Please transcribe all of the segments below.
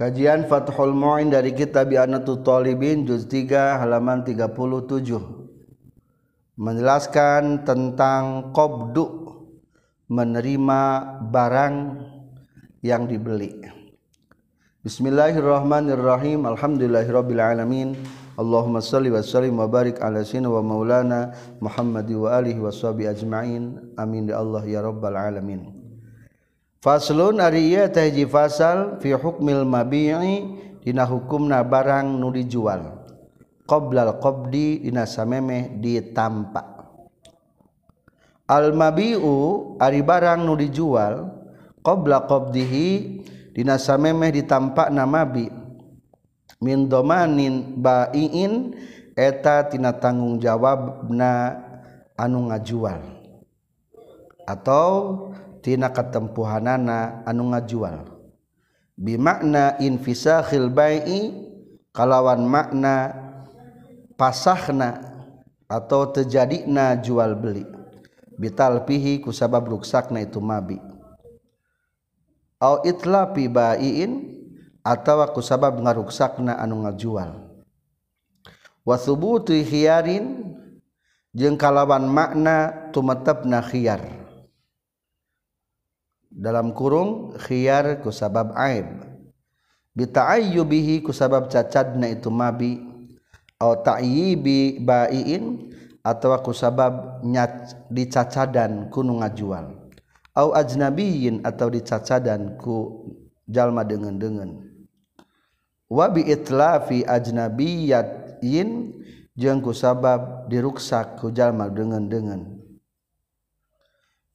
Kajian Fathul Mu'in dari kitab Anatul Talibin juz 3 halaman 37 menjelaskan tentang qabdu menerima barang yang dibeli. Bismillahirrahmanirrahim. Alhamdulillahirabbil alamin. Allahumma salli wa sallim wa barik ala sayyidina wa maulana Muhammad wa alihi wa ajma'in. Amin ya Allah ya rabbal alamin. Faslun ari ieu teh hiji fasal fi hukmil mabi'i dina hukumna barang nu dijual. Qoblal qabdi dina samemeh ditampa. Al mabi'u ari barang nu dijual qabla qabdihi dina samemeh ditampa na mabi. Min domanin ba'iin eta tina tanggung jawabna anu ngajual. Atau tina katempuhanana anu ngajual. Bimakna infisakhil bai'i kalawan makna pasahna atau terjadina jual beli. Bital pihi kusabab ruksakna itu mabi. Au itlapi bai'in atawa kusabab ngaruksakna anu ngajual. Wa wasubutu khiyarin jeung kalawan makna tumetepna khiyar. Dalam kurung khiyar ku sabab aib. Bita'ayyubihi ku sabab cacadna itu mabi. Au ta'yibi baiin atau ku sabab nyat dicacadan kuno ngajual. Au ajnabiyin atau dicacadan ku jalma dengan-dengan wa bi itlafi ajnabiyatin jeung ku sabab diruksak ku jalma dengan-dengan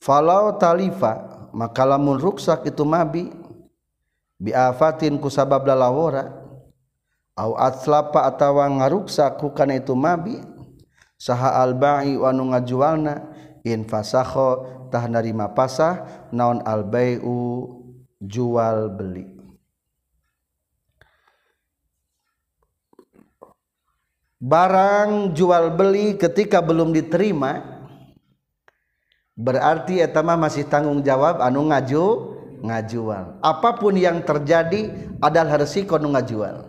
falau talifa maka lamun ruksak itu mabi. Bi afatin ku sabab lalawara. Au atslapa atawa ngaruksak ku kana itu mabi. Saha al ba'i wa nu ngajualna. In fasakho tah narima pasah naon al bai'u jual beli. Barang jual beli ketika belum diterima berarti etama masih tanggung jawab anu ngaju ngajual. Apa pun yang terjadi adalah resiko nu ngajual.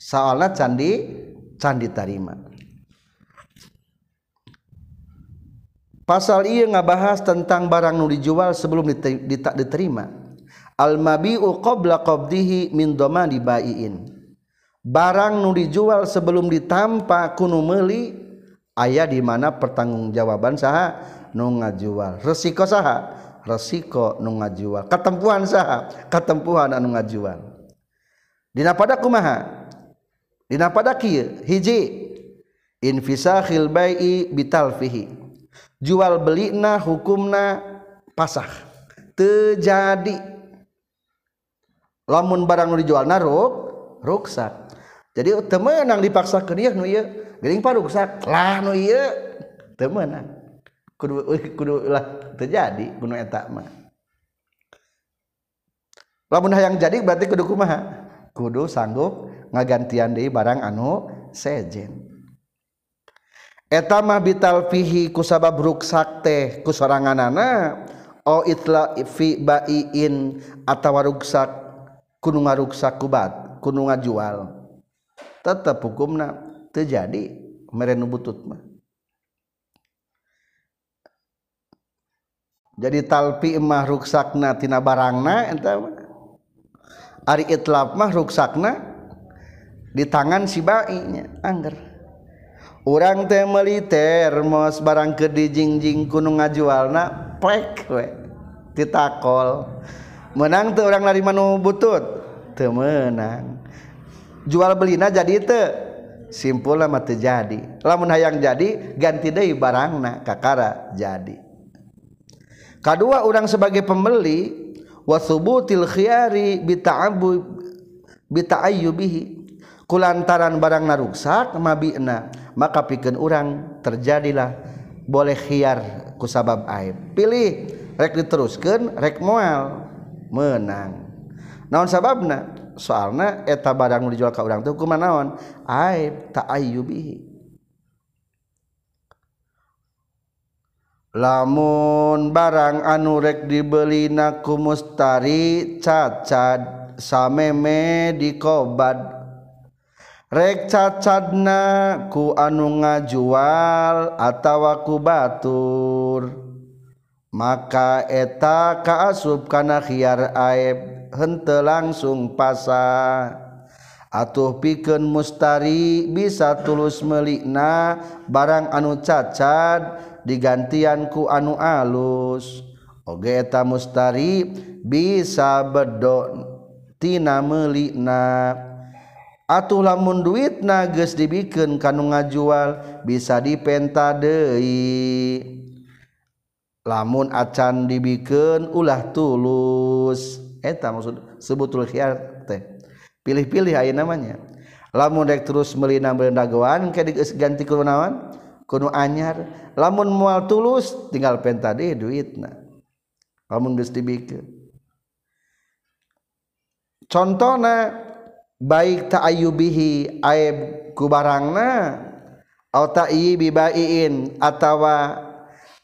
Soalnya candi candi tarima. Pasal iya ngabahas tentang barang nu dijual sebelum diterima. Al mabi'u qabla qabdihi min domani baiin. Barang nu dijual sebelum ditampa kuno meuli ayah di mana pertanggungjawaban saha nu ngajual? Resiko saha? Resiko nu ngajual. Ketempuhan saha? Ketempuhan anu ngajual. Dina pada kumaha? Dina pada kieu? Hiji. Infisakhil bai'i bitalfihi. Jual belina hukumna pasah. Terjadi. Lamun barang nu dijual naruk ruksak. Jadi temenang dipaksa dia nu ieu geling paru lah nu iya temenan ah. kudu kudu lah terjadi kudu eta mah. Lamun hayang jadi berarti kudu kumaha? Kudu sanggup ngagantian deui barang anu sejen. Eta mah bital fihi kusabab ruksak teh kusoranganana o itla fi baiin atawa ruksak kudu ngaruksak kubat kudu ngajual. Tetep hukumna. terjadi merenu butut mah. Jadi talpi mah ruksakna tina barangna eta ari itlaf mah ruksakna di tangan si bainya angger. Urang teh meuli termos barang ke dijingjing kuno ngajualna plek we ditakol. Menang teu urang lari manu butut teu menang. Jual belina jadi teu. simpul lama terjadi lamun hayang jadi ganti deh barangna kakara jadi. Kedua orang sebagai pembeli wasubutil khiyari bita'abu bita'ayyubihi kulantaran barang naruksak mabina maka pikeun orang terjadilah boleh khiyar kusabab aib. Pilih rek diteruskan rek moal menang. Naon sababna? soalnya eta barang dijual ke orang tuh hukuman naon? Aib ta'ayyubihi lamun barang anurek dibelina ku mustari cacad sameme dikobad rek cacadna ku anu ngajual atawa ku batur. Maka eta kaasub kana khiar aib. hente langsung pasa atuh pikeun mustari bisa tulus melikna barang anu cacad digantianku anu alus. Oge eta mustari bisa bedoktina melikna. Atuh lamun duit nages dibiken kanu ngajual bisa dipenta deui. Lamun acan dibikeun ulah tulus. eta maksud sebutul khiar teh. Pilih-pilih aya namanya lamun dek terus melina berendagoan ke ganti kunawan kuno anyar. Lamun mual tulus tinggal penta deh duitna. Lamun geus dibikeun contohna baik ta'ayyubihi aib kubarangna au ta'yibi baiin atawa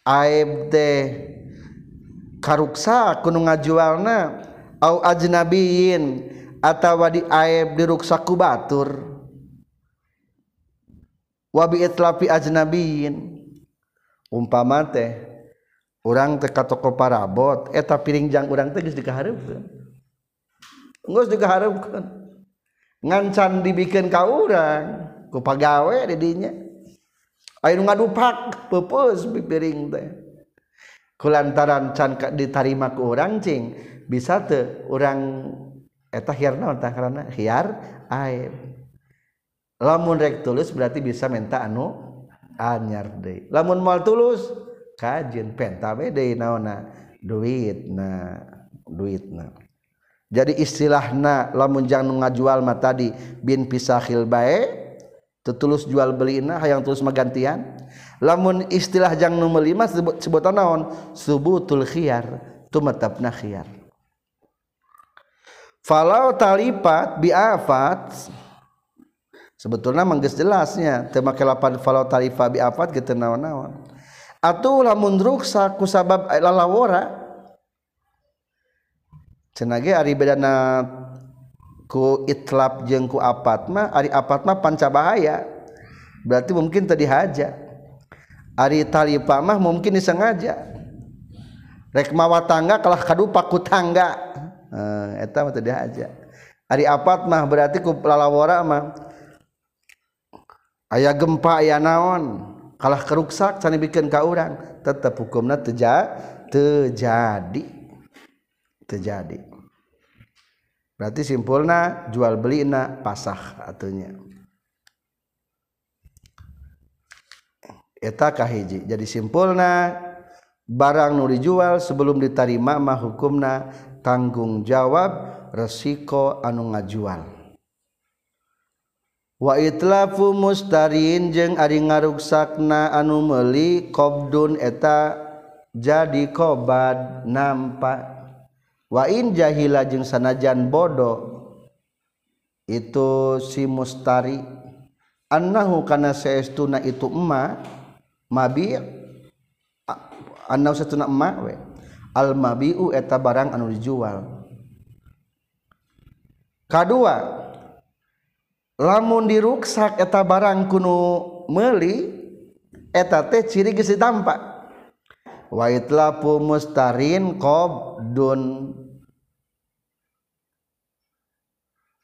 aib teh karuksa kuno ngajualna au ajnabiyin atawa di aib diruksa ku batur wabi itlafi ajnabiyin umpama teh orang teh ka toko parabot eta piring jang urang teh geus dikahareupeun geus dikahareukeun. Ngancan dibikeun ka urang ku pagawe di dinya. Aya ngadupak peupeus piring teh. Kulantaran can ditarima ku urang cing bisa tuh orang eta hiar naon? Tah karena hiar aib. Lamun rek tulus berarti bisa minta anu anyar deui. Lamun moal tulus kajin penta we deui naonna duitna duitna. Jadi istilahna lamun jang ngajual mah tadi bin pisahil bae tetulus jual belina hayang tulus magantian lamun istilah jang nu meuli mah sebutan naon? Subutul khiyar tumatapna khiyar falau talipat biafat. Sebetulnya manggeus jelasnya teu make lapan falau talifa biafat kitu naon-naon. Atuh lamun ruksa ku sabab lalawora cenage ari bedana ku itlap jeung ku apat mah ari apat mah panca bahaya. Berarti mungkin tadi haja ari talipa mah mungkin disengaja. Rek mawa tangga kalah kadupa ku tangga Eh, eta mah tadi aja. Ari apat mah berarti ku lalawara mah aya gempa aya naon kalah keruksak cani bikin ka urang. Tetep hukumna teja terjadi terjadi berarti simpulna jual beli na pasah atunya eta kahiji jadi simpulna barang nu dijual sebelum diterima mah hukumna tanggung jawab resiko anu ngajual. Wa itlafu mustariin jeung ari ngaruksakna anu meuli qabdun eta jadi kobad nampak wa in jahila jeung sanajan bodoh itu si mustari. Annahu kana saestuna itu emma mabi annahu satuna emma we. almabiu eta barang anu dijual. Kedua lamun diruksak eta barang kuno meli eta teh ciri geus ditampak wa itlapu mustarin qabdun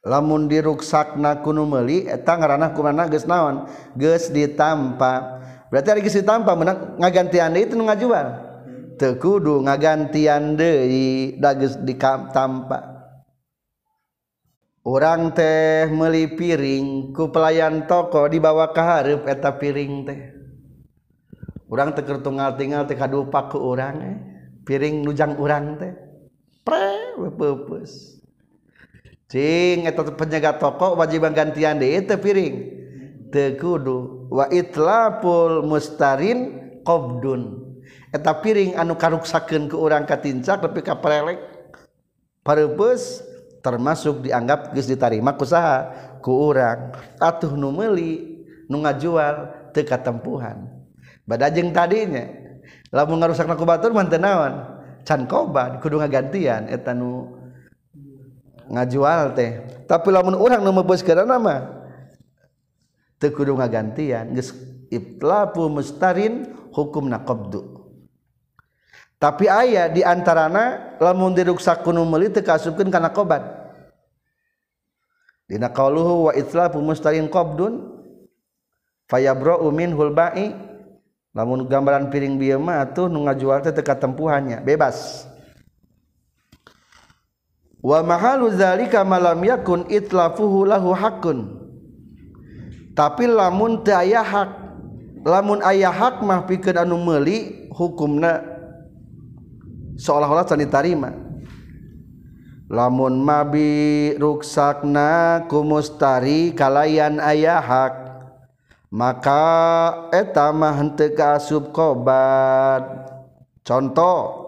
lamun diruksakna kuno meli eta ngaranah kumaha geus naon? Geus ditampa. Berarti ari geus ditampa menang ngagantian itu ngajual. tekudu ngagantian deui dages ditampa orang teh meuli piring ku pelayan toko dibawa ka hareup eta piring teh. Orang teh kertungal tinggal teh kadupa ku orang eh. piring nujang orang teh. Pre pepes cing eta penjaga toko wajib gantian deui teh piring. Tekudu wa itlapul mustarin qabdun eta piring anu karuksakeun ke urang katincak tapi ka prelek pareubus termasuk dianggap geus ditarima ku saha ku urang. Atuh nu meuli nu ngajual teu katempuhan. Badajeng tadinya lamun ngarusakna ku batur mah teu naon? Can koban kudu ngagantian eta nu ngajual teh. Tapi lamun orang nu mebeuskeun mah teu kudu ngagantian. Geus iblapu mustarin hukum naqabdu tapi ayah diantarana lamun diruksa kunu meuli teu kasupkeun kana qobad dina qauluhu wa itlafu mustarin qabdun fayabra'u minhul ba'i. Lamun gambaran piring bieu mah atuh nu ngajual teh teu katempuhannya bebas. Wa mahalu zalika malam yakun itlafuhu lahu hakun tapi lamun teu aya hak lamun aya hak mah pikeun anu meuli hukumna seolah-olah can ditarima lamun mabi ruksakna kumustari kalayan ayah hak maka etamah henteu kaasup qobat contoh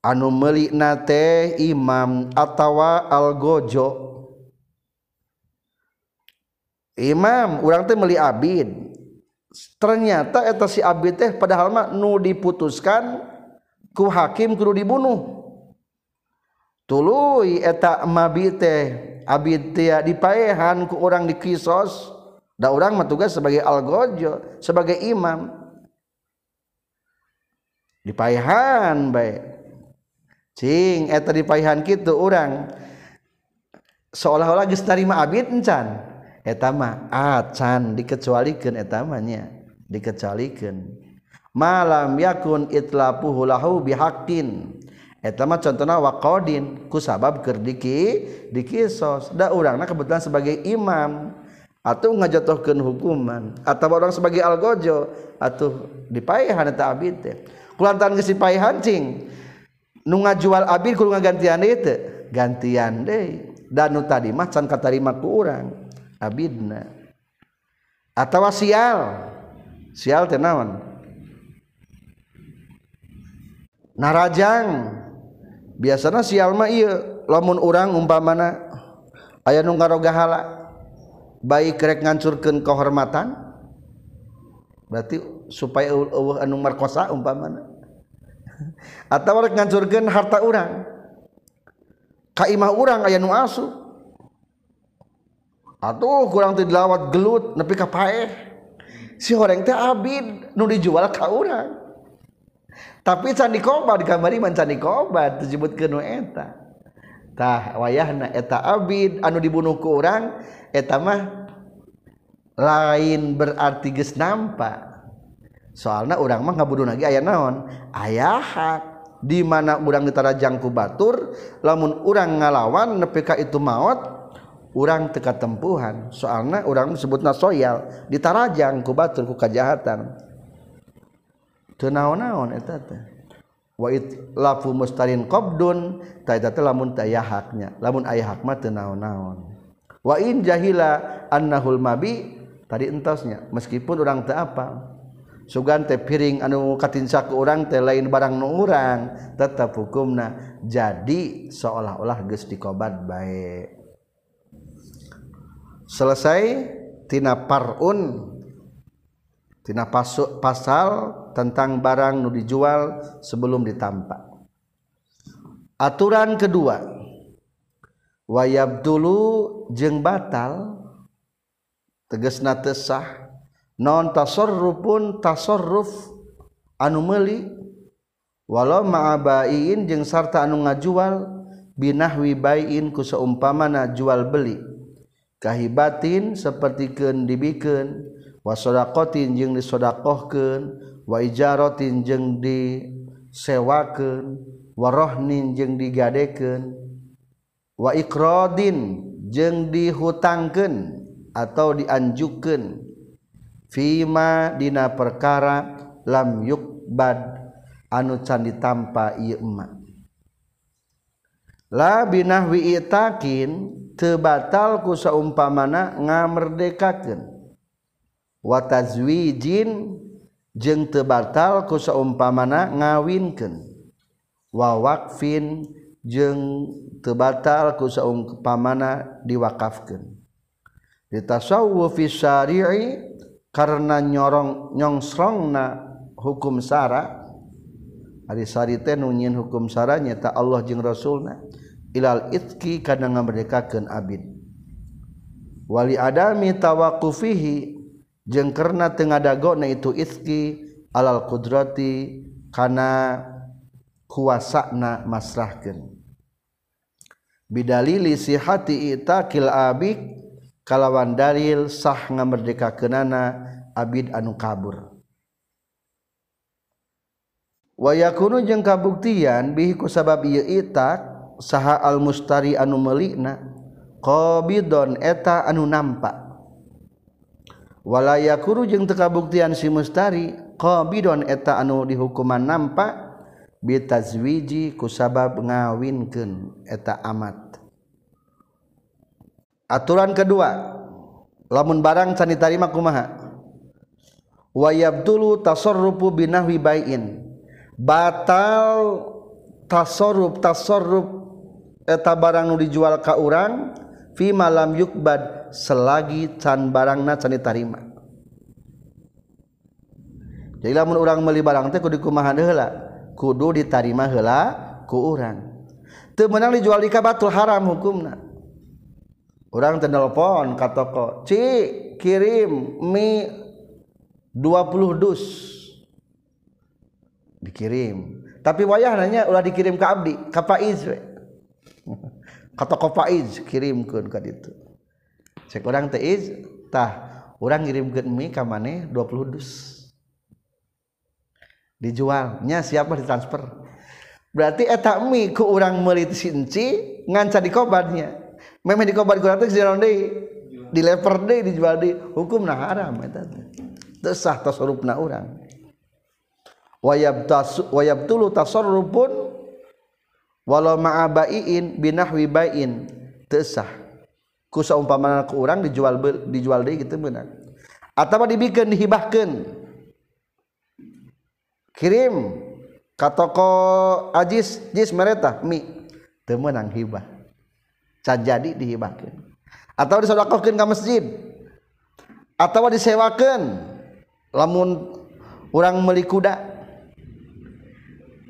anu melik nate imam atawa algojo. Imam orang teh meli abid. Ternyata eta si abid teh padahal mah nu diputuskan ku hakim kudu dibunuh. Tuluy eta mabi mabite abid tia dipaehan ku orang dikisos. Da orang matugas sebagai algojo sebagai imam. Dipaehan baik cing eta dipaehan gitu orang seolah-olah geus narima abid encan. Eta mah acan dikecualikeun eta mah nya. Dikecualikeun malam yakun itlapuhu lahu bihaqtin eta mah contohna waqadin ku sabab keur diki dikisos. Da urangna kebetulan sebagai imam atau ngajatuhkeun hukuman. Atau orang sebagai algojo atau dipaehan eta abid teh. Kulantaran geus dipaehan cing nu ngajual abid kudu ngagantian deui teu gantian deui. Dan nu tadi mah can katarima ku urang abidna. Atawa sial. Sial teh naon? narajang. Biasanya sialma iya lamun orang umpamana aya nu ngarogahala baik rek ngancurkeun kehormatan berarti supaya eueuh anu markosa umpamana. Atau rek ngancurkeun harta urang ka imah urang aya nu asu. Atuh kurang teu dilawat gelut nepi ka paeh. Si horeng teh abid nu dijual ka urang. tapi candi kobat kamari man candi kobat disebut ke eta. Tah wayahna eta Abid anu dibunuh ku orang eta mah lain berarti geus nampak soalnya orang mah ngabudu lagi ayah naon? Ayah hak. Di mana orang ditarajangku batur lamun orang ngalawan nepeka itu maut orang teka tempuhan soalnya orang disebut nasoyal ditarajang ku batur ku kejahatan naon-naon eta teh. Wa lafu mustarin qabdun taeta teh lamun aya haknya. Lamun aya hak mah teu naon-naon. Wa in jahila annahul mabi tadi entosnya meskipun orang teu apa sugan teh piring anu katinsa ke orang teh lain barang nu urang tetap hukumna. Jadi seolah-olah geus dikobat bae. Selesai tina parun tina pasuk pasal tentang barang nu dijual sebelum ditampak aturan kedua wayab dulu jeng batal tegesna tesah non tasarrufun tasorruf anu meuli walau ma'abain jeung sarta anu ngajual binahwi baiin ku saumpamana jual beli kahibatin sapertikeun dibikeun wa sadaqatin jeung disodakohkeun waijarotin jeung disewaken warohnin jeung digadeken wa ikrodin jeung dihutangkan atau dianjukan Fima dina perkara lam yukbad anu can ditampa ieu emak. La binahwi itakin teu batal ku saumpamana ngamerdekakeun. Wa tazwijin jeung tebatal ku saumpamana wa wawakfin jeung tebatal ku saumpamana diwakafkan ditasawuf syari'i karena nyorong nyongsrongna hukum sara ari sari teh hukum sara nyata Allah jeung Rasulna. Ilal itki kadang ngamerdekakeun abid. Wali adami tawakufihi jeung karena tengah dagona itu iski alal kudrati kana kuasana masrahkeun. Bidalili sihati itakil abik kalawan dalil sah ngamerdekakeunana abid anu kabur. Wayakunu jeung kabuktian bihi ku sabab ieu itak saha al mustari anu meulikna qabidon eta anu nampak. walayakuru jeung tekabuktian si mustari qabidon eta anu dihukuman nampak bitazwiji kusabab ngawinkeun eta amat. Aturan kedua lamun barang can ditarima kumaha? Wa yabdulu tasarrufu binahwi bai'in. Batal tasarruf tasarruf eta barang nu dijual ka urang fi malam yukbad selagi can barangna can ditarima. Jadi lamun urang meuli barang teh kudu kumaha heula kudu ditarima heula ku urang. Teu meunang dijual di kabatul haram hukumna. Urang teh nelpon ka toko ci kirim mi 20 dus. Dikirim. Tapi wayah nanya ulah dikirim ke abdi ka Faiz kata kopaiz kirimkan ke itu. Cek orang teiz tah orang ngirimkan mie ke mana 20 dus. Dijualnya siapa ditransfer? Berarti etak mie ke orang merit sinci nganca di kobarnya memang di kobar kurang teh jalan deh di lever deh dijual di hukum nah haram itu tersah tasorup tasarrufna urang. Wayab tas wayab tulu tasarrufun walau ma'abaiin binahwi bain tesah kusa umpamana ku urang dijual dijual deui kitu benar atawa dibikeun dihibahkeun. Kirim ka toko ajis jis mereta mi. Teu meunang hibah. Can jadi dihibahkeun. Atawa disodakohkeun ka masjid. Atawa disewakeun. Lamun urang meuli kuda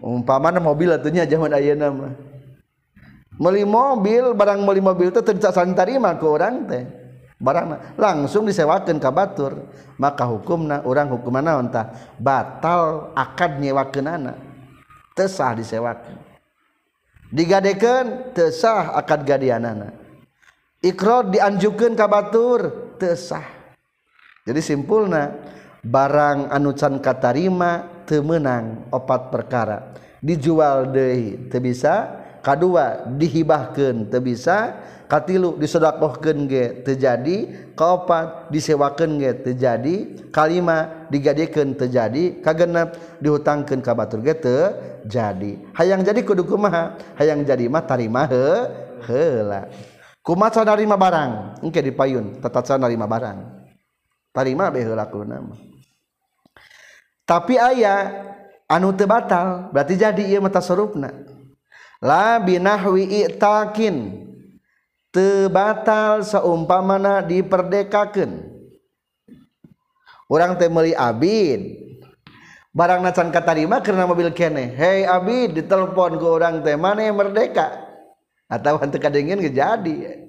umpama mobil atunya zaman ayeuna mah meuli mobil barang meuli mobil teh teu saling tarima ku urang teh. Barang langsung disewakeun ka batur. Maka hukumna urang hukuman naon tah? Batal akad nyewakeunana teu sah disewakeun. Digadekeun teu sah akad gadianana ikrar dianjukeun ka batur teu sah. Jadi simpulna barang anu can katarima temenang opat perkara. Dijual Dehi bisa kedua dihibahkan bisa katilu disodakohkan ge terjadi kaopat disewakan ge terjadi kalima digadikan terjadi kagenap dihutangkan ka batur ge jadi. Hayang jadi kudu kumaha? Hayang jadi mah tarima he heula. Kumaha narima barang? Engke dipayun tata narima barang. Tarima be heula mah tapi ayah anu teu batal berarti jadi ieu mata sorupna la binahwi itakin tebatal seumpamana diperdekakan orang temeli abid. Barang nacan katarima karena mobil kene hei abid ditelepon ke orang teh mana yang merdeka? Atau hantu kadengin jadi.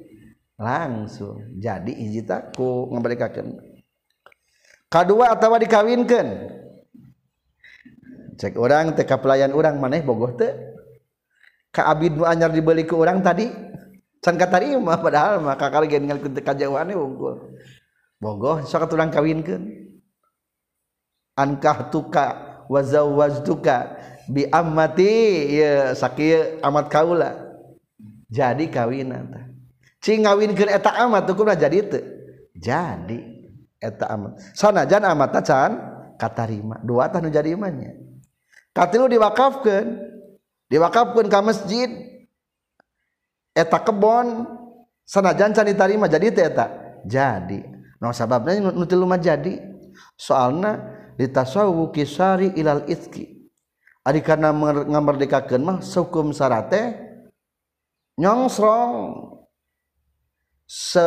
Langsung jadi hiji taku kadua kedua atau dikawinkan cek orang TK pelayan orang maneh bogoh teh. Ka Abid nu anyar dibeli ke orang tadi. Can katarima padahal mah kakak lagi ninggalkeun teh kajawane unggul. Bogoh sok urang kawinkeun. Ankah tuka wa zawwajtuka bi ammati ya sakieu amat kaula. Jadi kawinan tah cing ngawinkeun eta amat hukumna jadi teu jadi eta amat. Sanajan amatna can katarima. Dua tah nu jadi imannya katilu diwakafkeun diwakafkeun ka masjid. Eta kebon. Sanajan can ditarima jadi teh jadi. No sababna nu tilu mah jadi. Soalna ditasawwu kisari ilal itki. Ari kana ngamerdekakeun mah hukum sarate nyongsrong. Se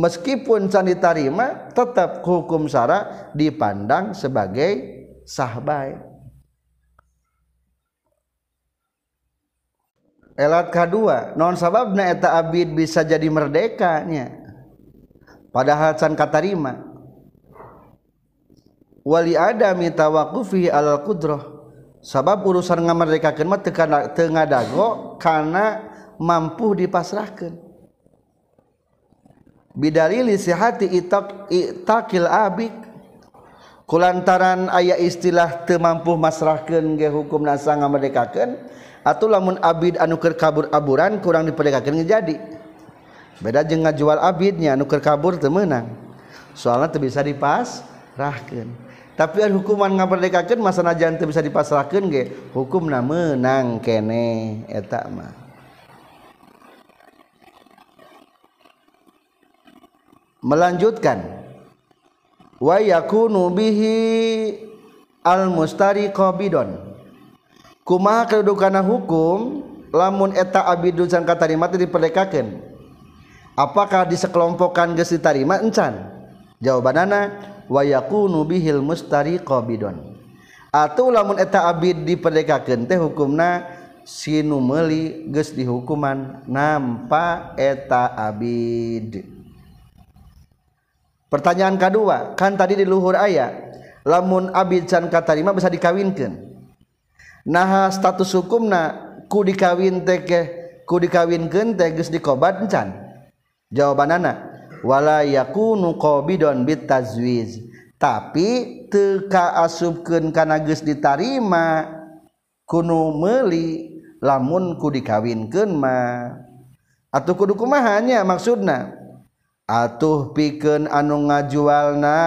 meskipun can ditarima tetap hukum sara dipandang sebagai sah elat kedua non sababna eta abid bisa jadi merdeka nya padahal can katarima. Wali adami tawakufi alal kudroh. Sabab urusan ngamerdekakeun mah teu tengah dago karena mampu dipasrahkan bidalili sihati itak itakil abik kulantaran ayat istilah teu mampu masrahkeun ge hukumna sang atau lamun abid anu keur kabur aburan kurang diperdekakan jadi beda jeung ngajual abidnya keur kabur teu meunang. Soalnya teu bisa dipasrahkeun. Tapi an hukuman ngamerdekakeun masa najan teu bisa dipasrahkeun ge? Hukumna meunang kene eta mah. Melanjutkan. Wa yakunu bihi al mustari qabidon kumaha kedudukan hukum lamun eta abidun san katarima teh diperdekakeun? Apakah disekelompokkan geus ditarima encan? Jawabanana wa yakunu bihil mustari qabidon atau lamun eta abid diperdekakeun teh hukumna sinu meuli geus dihukuman nampa eta abid. Pertanyaan kedua kan tadi di luhur ayat lamun abid can katarima bisa dikawinkan nah status hukum na ku dikawin teke ku dikawin gente geus dikobat encan jawabanana wala yakunu qabidon bitazwiz. Tapi teka asupkeun kana geus ditarima kuno meuli lamun ku dikawinkeun mah. Atuh kudu kumaha nya maksudna? Atuh pikeun anu ngajualna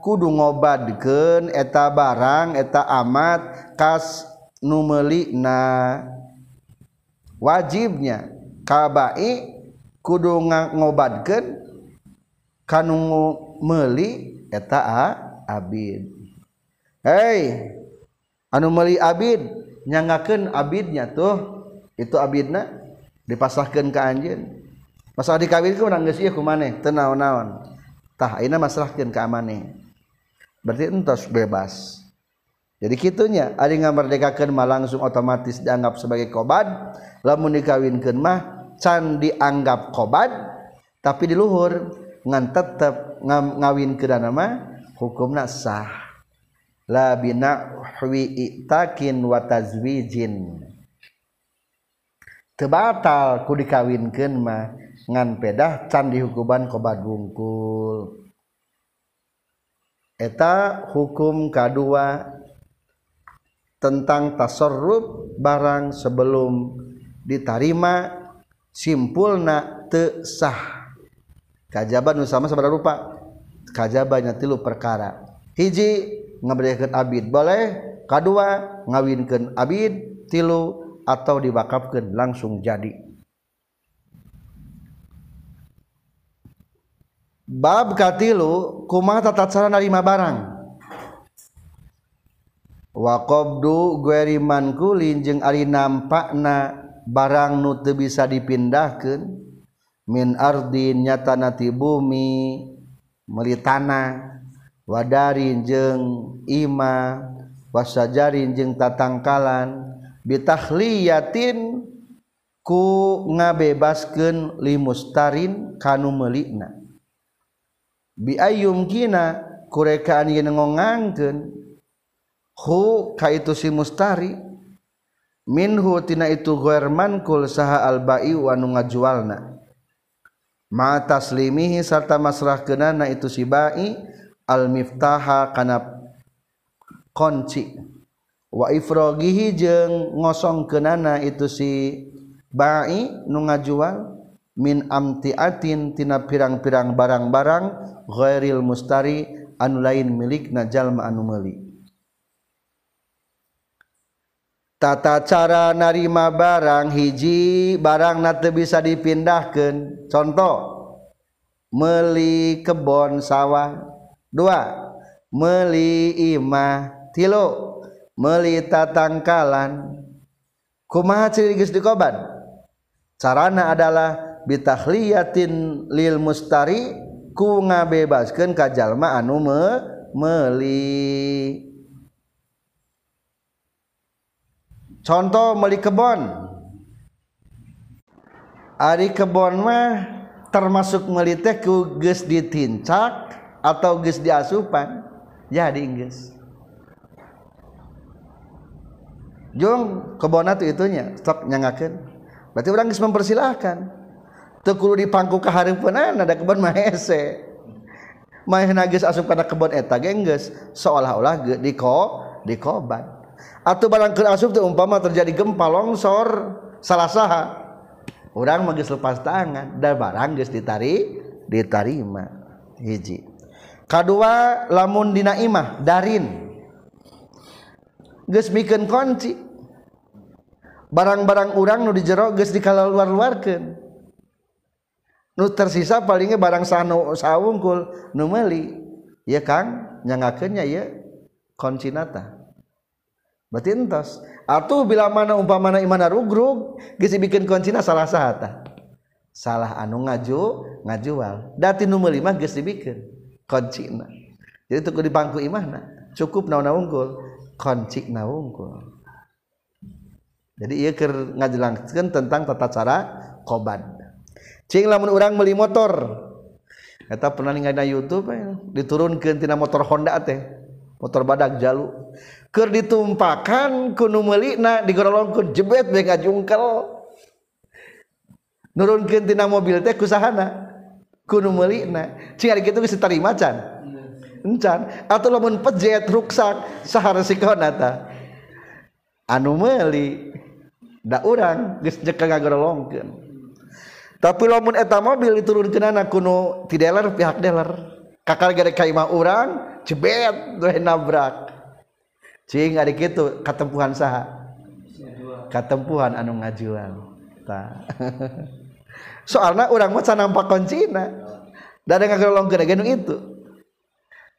kudu ngobadkeun eta barang eta amat kas numeli na wajibnya. Kabai kudu ngobadkan kanungu meli eta abid. Hei meli Abid nyangaken Abidnya tuh. Itu Abidna dipasahkan ke anjin masalah dikawin ke orang geus ieu kumaneh teu naon-naon. Tah ayeuna masrahkeun ka amane berarti entos bebas. Jadi kitunya ari ngamerdekakeun mah langsung otomatis dianggap sebagai kobad lamun dikawinkeun mah can dianggap kobad tapi di luhur ngan tetep ngawinkeun mah hukumna sah. La bina hwi itakin wa tazwijin. Tebatal ku dikawinkeun mah ngan pedah can dihukuman kobat bungkul. Eta hukum kedua tentang tasorruf barang sebelum ditarima simpulna teu sah. Kajaban nu sama sabaraha rupa kajabannya tilu perkara. Hiji ngabedakeun abid boleh kadua ngawinkeun abid tilu atau dibakapkan langsung jadi. Bab katilu kumaha tata cara narima barang? waqobdu gueriman kulin jeung ari nampakna barang nu teu bisa dipindahkeun min ardin nyata ti bumi meuli tanah wadarin jeung ima wasajarin jeung tatangkalan. Bitakhliyatin ku ngabebaskeun limustarin kanu meulina. Biayum kina kurekaan yeun ngongangkeun hu ka itu si mustari. Minhu tina itu ghair mankul saha albai wa nu ngajualna. Ma taslimihi sarta masrahkeunana itu si bai al miftaha kana kunci wa ifrogihi jeung ngosongkeunana itu si bai nu ngajual min amtiatin tina pirang-pirang barang-barang ghairil mustari anu lain milik na jalma anu meuli. tata cara narima barang hiji barang na bisa dipindahkan contoh meli kebon sawah. Dua meli imah. Tilu meli tatangkalan. Kumaha ciri geus dikoban? Carana adalah bitahliyatin lil mustari ku ngabebaskeun ka jalma anu me, meli contoh meuli kebon. Ari kebon mah termasuk melitek ku geus ditincak atau geus diasupan. Jadi geus. Jong kebona tuh itunya stop nyangakeun. Berarti orang geus mempersilahkan. Teu kudu dipangku ka hareupeunana ada kebon mah hese. Mah geus asup kana kebon eta ge geus seolah-olah di ko di koban atau barang ke asup tuh umpama terjadi gempa longsor salah saha. Orang magis lepas tangan dan barang geus ditari ditarima hiji. Kedua lamun dina imah darin. Geus mikeun kunci. Barang-barang orang nu di jero geus dikaluar-luarkeun nu tersisa palingnya barang sanu sawungkul nu meuli. Ya Kang. Nyangakeun nya ya koncinata batintos atau bila mana umpamana imana rugrug geus bikin kuncina salah sahata. Salah anu ngaju ngajual. Dati nu meuli mah geus dibikeun kuncina jadi tuku dipangku imahna cukup naon unggul. Koncina unggul. Jadi ieu keur ngajelaskeun tentang tata cara koban cing lamun urang meuli motor. Eta pernah ningali na YouTube eh, diturunkeun tina motor Honda teh. motor badak jalu. Keur ditumpakan kunu meulina digorolongkeun jebet bae ngajungkel. Nurunkeun tina mobil teh kusahana. Kunu meulina. Cing ari kitu geus tarima can encan atau lamun pejet ruksak saharesikeuna tah anu meuli da urang geus jeka ngagorolongkeun tapi lamun eta mobil diturunkeunana kuno ti dealer pihak dealer kakak gara kaima orang cebet dua nabrak. Cing ada gitu katempuhan saha? Katempuhan anu ngajual ta soalnya orang mah nampak kuncina dada ngagolong kena genu itu.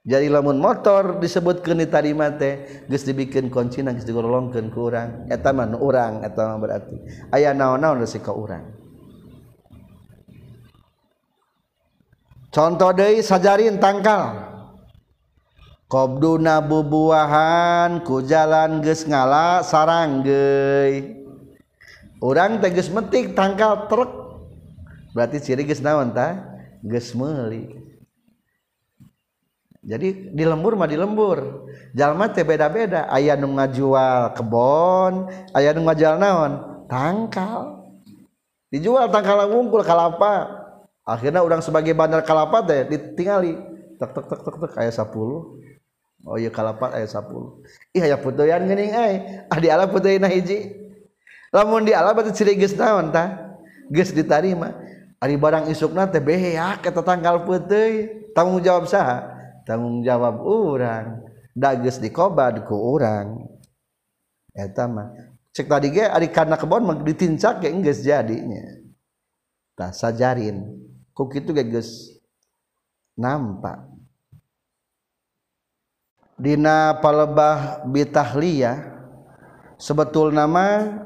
Jadi lamun motor disebut keni tadi mate geus dibikin kuncina geus digolongkeun ku urang. Eta mah urang eta mah berarti. Aya naon-naon resiko urang? contoh deui sajarin tangkal Qobduna bubuahan ku jalan geus ngala sarang ge Urang teh geus metik tangkal truk. Berarti ciri geus naon tah? Geus meuli. Jadi di lembur mah di lembur. Jalma teh beda-beda, aya nu ngajual kebon, aya nu ngajual naon? Tangkal. Dijual tangkal wungkul kalapa. akhirnya orang sebagai bandar kalapat deh ditingali. Tek tek tek tek tek ayat 10 oh iya kalapat ayat 10 ih aya putoyan geuning ai. Ah di ala putoyana hiji. Lamun di ala berarti ciri geus naon tah? Geus ditarima. Ah, ari barang isukna teh beheak eta tanggal puteuy tanggung jawab saha? Tanggung jawab urang. Da geus dikobad ku urang. Eta mah. Cek tadi ge ari kana kebon mah ditincak ge geus jadinya. Tah sajarin. ku kitu ge geus nampak. Dina palebah bitahliya sebetul nama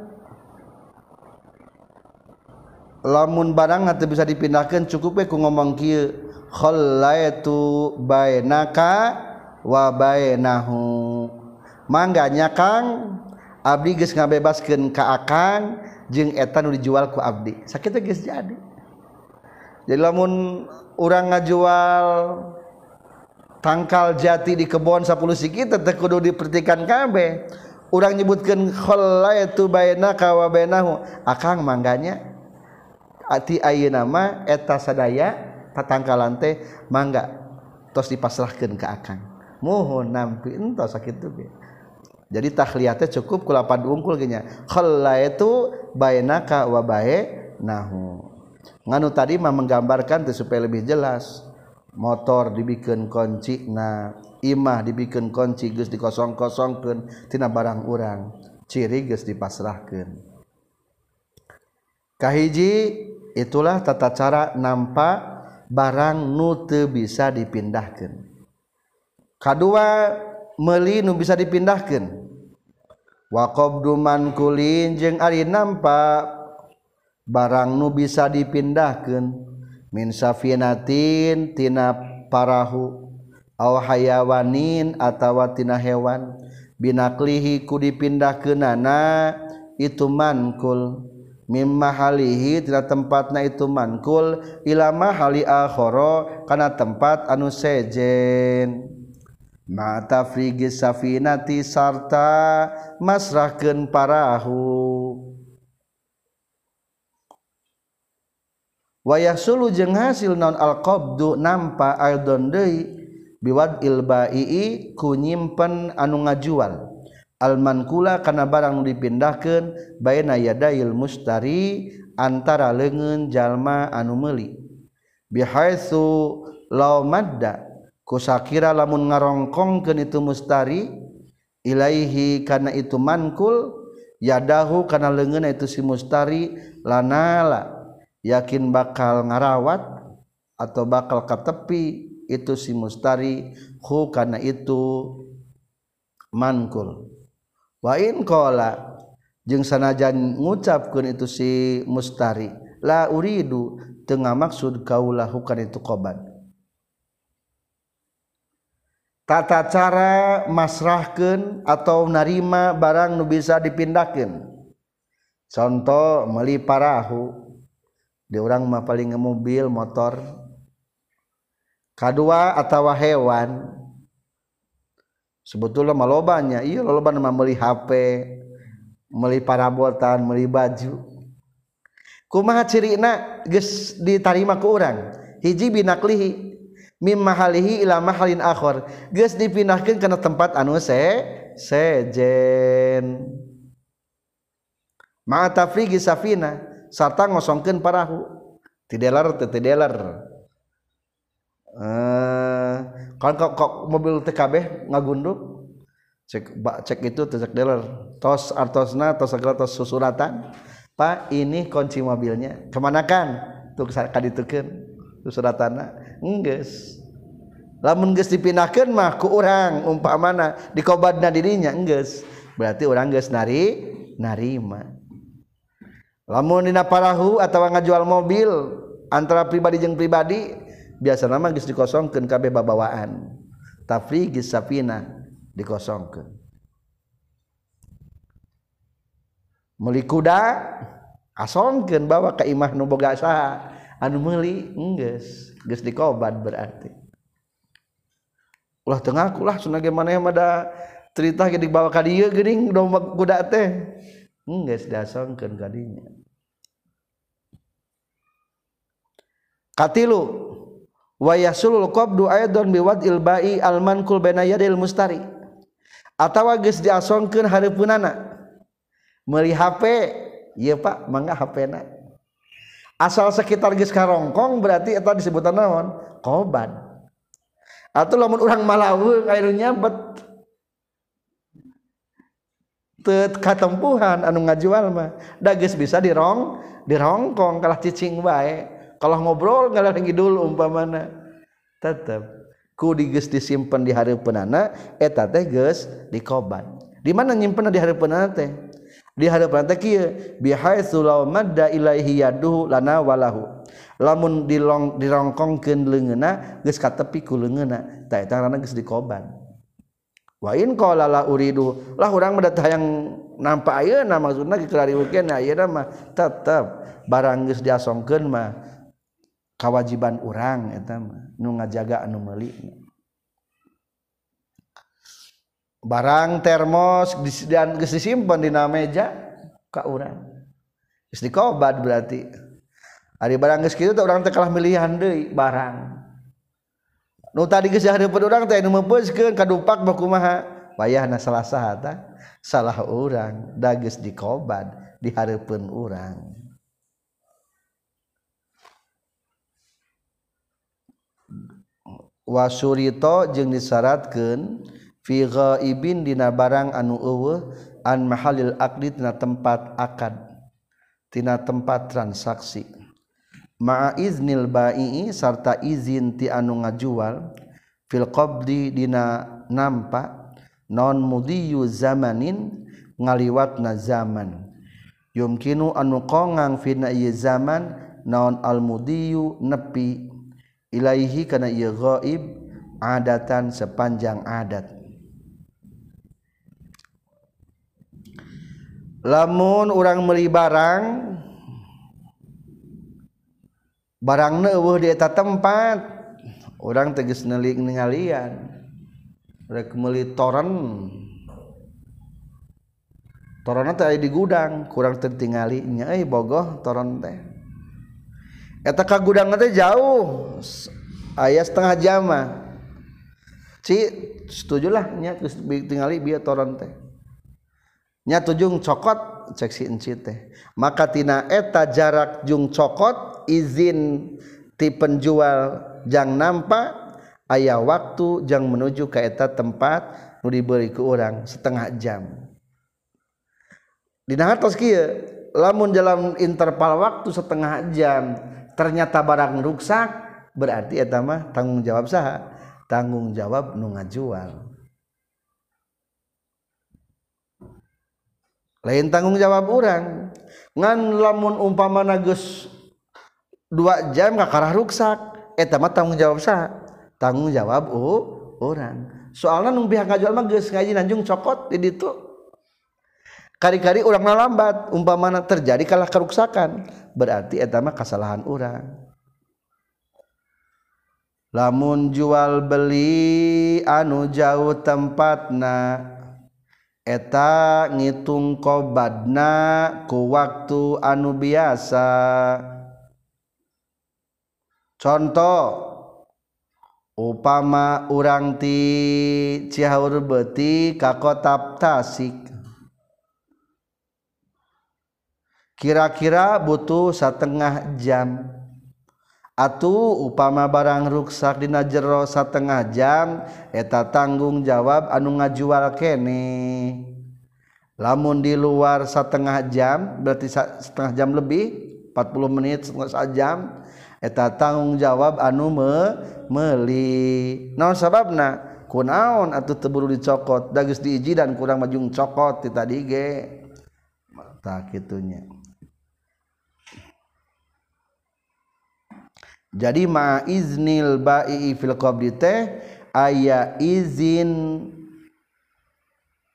lamun barang atau bisa dipindahkan cukup we ku ngomong kieu khallaitu bainaka wa bainahu. Mangganya Kang abdi geus ngabebaskeun ka Akang jeung eta nu dijual ku abdi. Sakitu geus jadi. jadi lamun orang ngajual tangkal jati di kebon 10 siki tetep kudu dipertikan kabeh. Orang nyebutkan khallaitu bainaka wa bainahu. Akang mangganya ati ayeuna nama eta sadaya tatangkalan teh mangga tos dipasrahkeun ka akang. Mohon nampi entos sakitu ge. Jadi tahliyatnya cukup kulapan ungkul gini khallaitu bainaka wa bainahu. nganu tadimah menggambarkan tuh supaya lebih jelas. Motor dibikin konci na imah dibikin konci gus dikosong-kosongkan tina barang urang. Ciri gus dipasrahkan kahiji itulah tata cara nampak barang nute bisa dipindahkan kedua meli nu bisa dipindahkan waqabdu man kulin jeung ari nampak barang nu bisa dipindahkan min safinatin tina parahu. Aw hayawanin atawa tina hewan. Binaklihi ku dipindahkeunana itu mankul mim mahalihi tina tempatna itu mankul ila mahali akhara kana tempat anu sejen. Ma tafrigi safinati sarta masrahkeun parahu. wayah sulu jeung hasil non alqobdu nampa aldon deui biwad ilbai ku nyimpen anu ngajual. Almankula kana barang dipindahkeun baina yadail mustari antara leungeun jalma anu meuli. Bihaitsu law madda kusakira lamun ngarongkongkeun itu mustari ilaihi kana itu mankul yadahu kana leungeunna itu si mustari lanala. yakin bakal ngarawat atau bakal katepi itu si mustari hu karena itu mankul. Wa in qala jeung sanajan ngucapkeun itu si mustari la uridu tengah maksud kaulah hukana itu qoban. Tata cara masrahkeun atau narima barang nu bisa dipindahkeun contoh meli parahu di orang mah paling nge mobil motor. Kedua atau hewan. Sebetulnya malobanya iya loba mah meli HP meli parabotan meli baju. Kumaha cirina geus ditarima ku urang? Hiji binaklihi. Mim mahalihi ila mahalin akhir geus dipindahkeun kana tempat anu se sejen. Ma tafrigi safina. Sarta ngosongkeun parahu. Tidelar tidelar eh kan kok, kok mobil TKB ngagunduk? Cek cek itu cek dealer tos artosna tos segala tos susuratan. Pak ini kunci mobilnya. Ke mana kan? Tuh kaditukeun susuratana. Enggeus. Lamun geus dipindahkeun mah ku urang umpamana dikobadna dirinya enggeus. Berarti urang geus nari narima lamun dina parahu atau ngajual mobil antara pribadi jeung pribadi biasa nama geus dikosongkeun kabeh babawaan. Tafrigis safina dikosongkeun. Meuli kuda asongkeun bawa ka imah nu boga saha. Anu meuli enggeus geus dikobat berarti. Ulah tengah lah sunah maneh mah da cerita ge dibawa ka dieu geuning domba kuda teh. nggak dasangkan kadinya. Katilu wa yasulul qabdu aidon biwad ilbai almankul baina yadil mustari. Atawa geus diasongkeun hareupeunana meuli HP ieu Pak mangga HP-na asal sekitar geus karongkong berarti eta disebutan naon? Koban atau lamun urang malawung ayeuna nyabet katempuhan anu ngajual mah. Da geus bisa dirong dirongkong kalah cicing bae kalau ngobrol ngalah dulu umpamana. Tetap ku diges disimpan di hari penana eta teh geus dikoban. Di mana nyimpen di hari penana teh? Di hari penana teh kieu bihaitsu law madda ilaihi yaduhu lana walahu. Lamun dilong dirongkongkeun leungeuna geus katepi ku leungeuna tah eta ngaranna geus dikoban. wain qala la uridu. Lah urang mah hayang nampa ayeuna maksudna kiklariwikeun ayeuna mah tetep barang geus diasongkeun mah kawajiban urang eta mah nu ngajaga anu meuli. Barang termos dan geus disimpen dina meja ka urang. Geus dikobat berarti. Ari barang geus kitu teh urang teh kalah milihan deui barang. nu tadi geus hareupeun urang teh nu meupeuskeun kadupak bakumaha wayahna salah sahata salah urang da geus dikobad di hareupeun urang. Wasurito jeung disyaratkeun fi ghaibin dina barang anu eueuh an mahalil aqdi tina tempat akad tina tempat transaksi. ma'a iznil baii sarta izin ti anu ngajual fil qabdi dina nampa non mudiyu zamanin ngaliwatna zaman. Yumkinu anu kongang fina ieu zaman naon al mudiyu nepi. Ilaihi kana ieu ghaib adatan sepanjang adat. Lamun orang meli barang barang neuwuh di eta tempat orang teges nelik ningalian. Rek meuli toren. Torona teh aya di gudang kurang tertingali nya euy bogoh toron teh. Eta ka gudang teh jauh aya setengah jam ci setujulah nya geus tingali bieu toron teh. Nya tujung cokot cek si enci teh. Maka tina eta jarak jung cokot izin ti penjual jang nampak ayah waktu jang menuju ke eta tempat nu diberi ke orang setengah jam. Di atas kieu lamun dalam interval waktu setengah jam ternyata barang rusak berarti eta mah tanggung jawab saha? Tanggung jawab nu ngajual. Lain tanggung jawab orang ngan lamun umpama nagus dua jam ke karah ruksak. Eh, eta mah tanggung jawab sah. Tanggung jawab oh orang. Soalnya nung pihak ngajual mah geus ngaji nanjung cokot di ditu. Kari-kari orang lambat. Umpamana terjadi kalah keruksakan berarti eta mah kesalahan orang lamun jual beli anu jauh tempatna eta ngitung kobadna ku waktu anu biasa. Contoh upama urang ti Cihaur beti ka kota Tasik. Kira-kira butuh setengah jam. Atuh upama barang ruksak dina jero setengah jam eta tanggung jawab anu ngajual kene. Lamun di luar setengah jam berarti setengah jam lebih 40 menit setengah jam eta tanggung jawab anu me meli naon sababna? Kunaon atau teburu dicokot dagus diiji dan kurang majung cokot ti tadi ge. Tak kitunya. Jadi ma iznil ba'i fil qabdi teh aya izin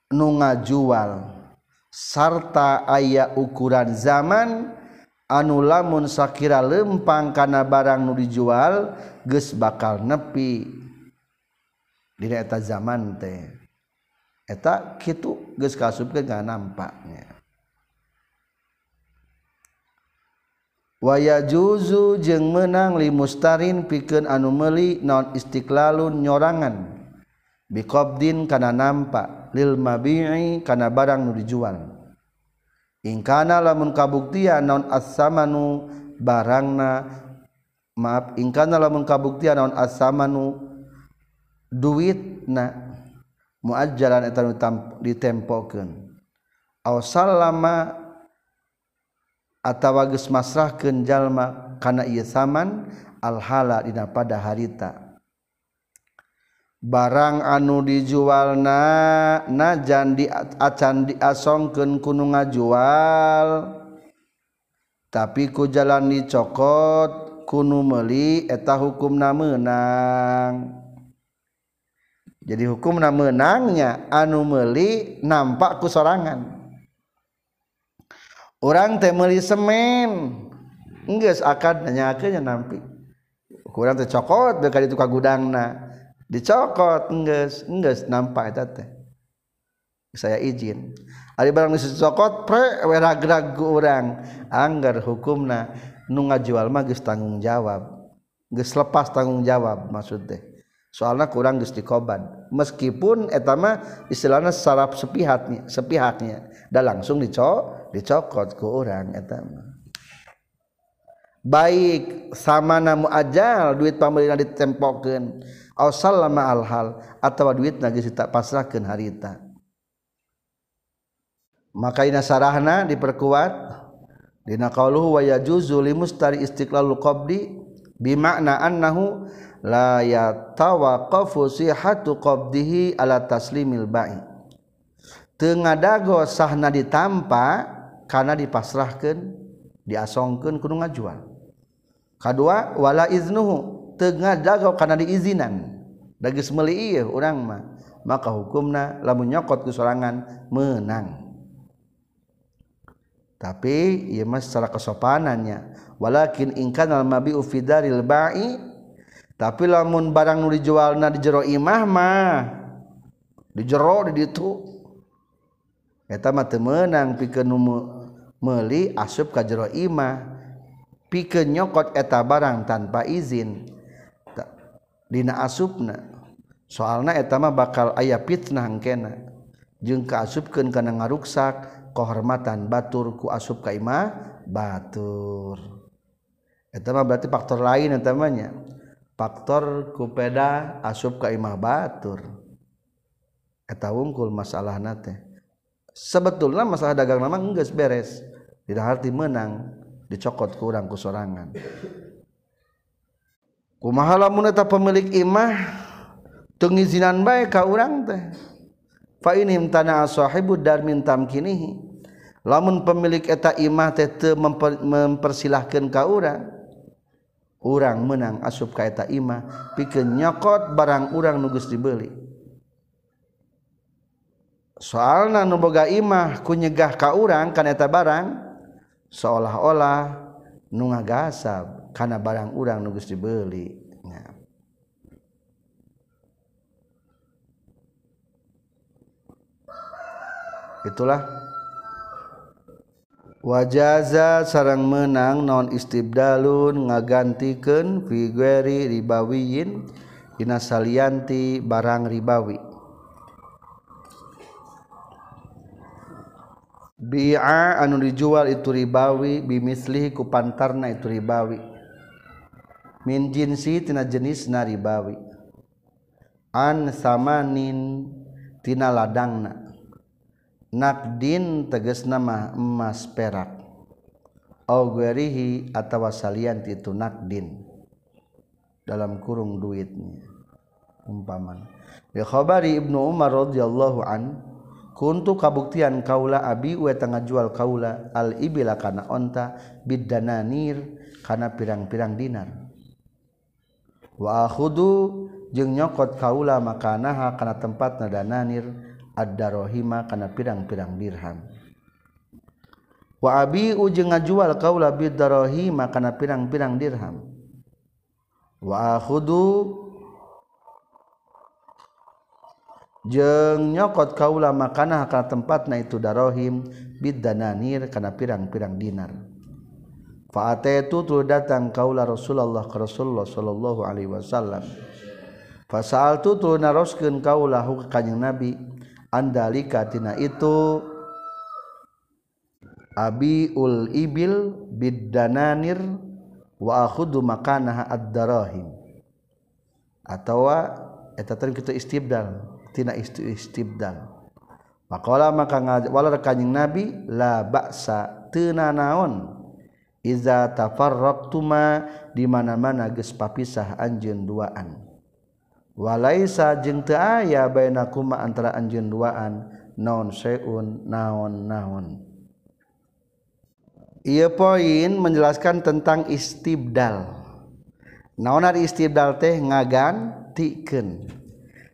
nu ngajual sarta aya ukuran zaman anu lamun sakira lempang kana barang nu dijual geus bakal nepi. Dina eta zaman teh. Eta kitu geus kasupkeun kana nampaknya. Waya juzu jeung menang li mustarin pikeun anu meuli naon istiqlalun nyorangan. Biqabdin kana nampak lil mabi'i kana barang nu dijual. ingkana lamun kabuktian naon as-samanu barangna maaf ingkana lamun kabuktian naon as-samanu duitna muajjalan eta nu ditempokeun. Aw sallama atawa geus masrahkeun jalma kana ieu saman alhala dina pada harita. barang anu dijualna najan di acan diasongken kuung ngajual. Tapi ku jalan dicokot kuno meli eta hukum na menang jadi hukum na menangnya anu meli nampak ku sorangan. Orang teh meli semen enggak akad nanya nampi. Kurang tercokot berkali itu kagudangna dicokot enggeus enggeus nampak eta teh saya izin. Ari barang dicokot pre werag-rag urang. Anggar hukumna nu ngajual mah geus tanggung jawab. Geus lepas tanggung jawab maksud teh. Soalna kurang geus dikoban. Meskipun eta mah istilahna sarap sepihaknya sepihaknya. Da langsung dicok dicokot ku urang eta mah. Baik samana muajal duit pamelina ditempokeun. aw sallama al hal atawa duit nagis tak pasrahkeun harita. Maka ina sarahna diperkuat dina qauluhu wa yajuzu li mustari qabdi bi makna annahu la yatawaqafu sihhatu qabdihi ala taslimil ba'i. Teu ngadago sahna ditampa kana dipasrahkeun diasongkeun kudu ngajual. Kadua wala iznuhu. tengah dago karena diizinan. Dagis meli iya orang mah. Maka hukumna lamun nyokot kesorangan menang. Tapi ia mas secara kesopanannya walakin ingkan al mabi ufidaril ba'i tapi lamun barang nuli jualna di jero imah mah di jero di ditu eta mah teu meunang pikeun meuli asup ka jero imah. Pikeun nyokot eta barang tanpa izin. dina asupna. Soalna etama bakal aya fitnah engkena. Jeung kaasupkeun kana ngaruksak kehormatan batur ku asup ka imah batur. Etama berarti faktor lain etamanya faktor kupeda asup ka imah batur. Eta wungkul masalah nate sebetulnya masalah dagang nama geus beres. Tidak arti menang dicokot kurang ku sorangan. kumahalamun eta pemilik imah teu ngizinan bae ka urang teh. Fa inim tanah sahibu darmin tamkinihi. Lamun pemilik eta imah teh teu memper, mempersilahkeun ka urang urang menang asup ka eta imah pikeun nyokot barang urang nu geus dibeli. Soalna nu boga imah ku nyegah ka urang kana eta barang seolah-olah nu ngagasab. karena barang urang nugus dibeli. Itulah. Wajaza sarang menang non istibdalun ngagantikan figueri ribawiyin. Dina salianti barang ribawi. Bi'a anu dijual itu ribawi bimislihi ku pantarna itu ribawi. min jinsi tina jenis naribawi. An samanin tina ladangna. Nakdin teges nama emas perak au atawa salian itu nakdin dalam kurung duitnya. Umpaman. Bi khabari ibnu umar radhiyallahu an kuntu kabuktian kaula abi we tengah jual kaula al ibila kana onta bidananir kana pirang-pirang dinar. wahudu jeung nyokot kaula makanaha kana tempat nadananir ad-darohima kana pirang-pirang dirham. Wa abi'u jeung ngajual kaula bid-darohima kana pirang-pirang dirham. Wa akhudu jeng nyokot kaula makanaha kana tempatna itu darohim bid dananir kana pirang-pirang dinar. Fa'ata itu tu datang kaulah Rasulullah ke Rasulullah sallallahu alaihi wasallam. Fasal tu tu naroskeun kaulah ka Kanjeng Nabi andalika tina itu abiul ibil biddananir wa akhudu makanaha ad-darahim. Atau eta teh kitu istibdal, tina istibdal. Makalah maka ngajak wala kanjing Nabi la baksa teu naon iza tafarraqtuma di mana-mana geus papisah anjeun duaan walaisa jeung teu aya bainakuma antara anjeun duaan naon seun naon naon ieu poin menjelaskan tentang istibdal. Naon ari istibdal teh ngagantikeun.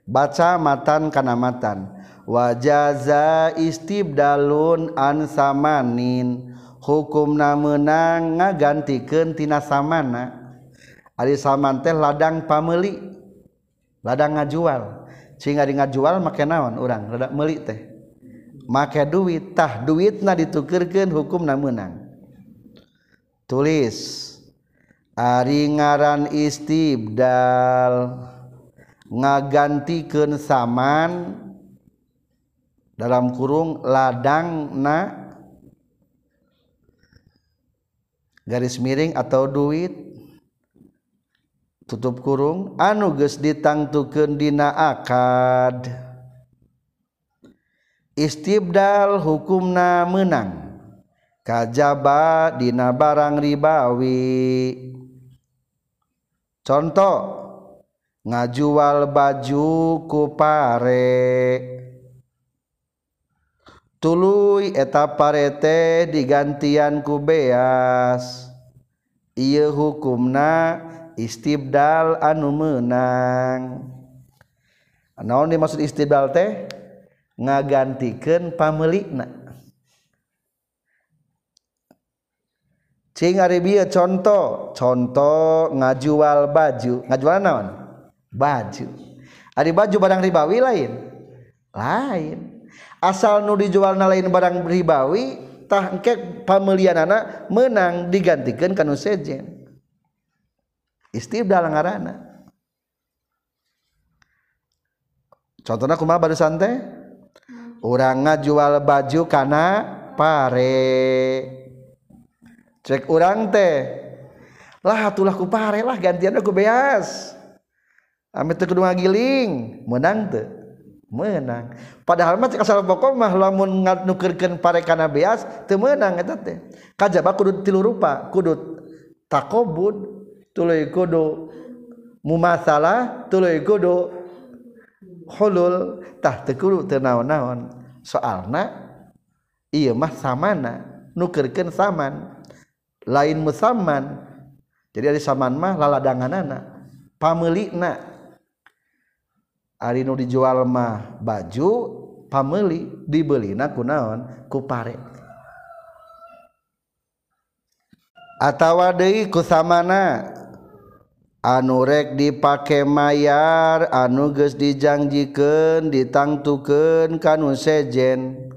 Baca matan kana matan. wajaza istibdalun an samanin hukum ngagantikeun tina samana. Ari saman teh ladang pameli ladang ngajual. Sehingga di ngajual make naon orang rada meli teh. Make duit tah duit na ditukirkan hukum namenang tulis Ari ngaran istibdal ngagantikan saman dalam kurung ladang na garis miring atau duit. Tutup kurung. Anu geus ditangtukeun dina akad. Istibdal hukumna menang. Kajaba dina barang ribawi. Contoh ngajual baju ku pare. tulu eta parete digantian ku beas. Ia hukumna istibdal anu menang naon dimaksud istibdal teh? Ngagantikan pamelikna cing ari contoh contoh ngajual baju. Ngajual naon? Baju. Ari baju barang ribawi lain? Lain. asal nu dijualna lain barang ribawi engkek pamelian anak menang digantikan kan sejen. Istibdal ngarana contohnya kumaha baru santai orang ngajual baju karena pare. Cek orang teh lah atulah ku pare lah gantian aku beas. Amit teu kudu ngagiling menang teu menang. Padahal mah asal pokok mah lamun nukerkeun parekana beas teu meunang eta teh. Kajaba kudu tilu rupa kudu takobud tuluy kudu mumasalah tuluy kudu hulul tah teu kudu teu naon-naon. Soalna ieu mah samana nukerkeun saman lain musaman jadi ada saman mah laladanganana pameulina Ari nu dijual mah baju pameli dibelina kunaon ku pare. Atawa deui ku samana. Anu rek dipake mayar anu geus dijanjikeun ditangtukeun kanu sejen.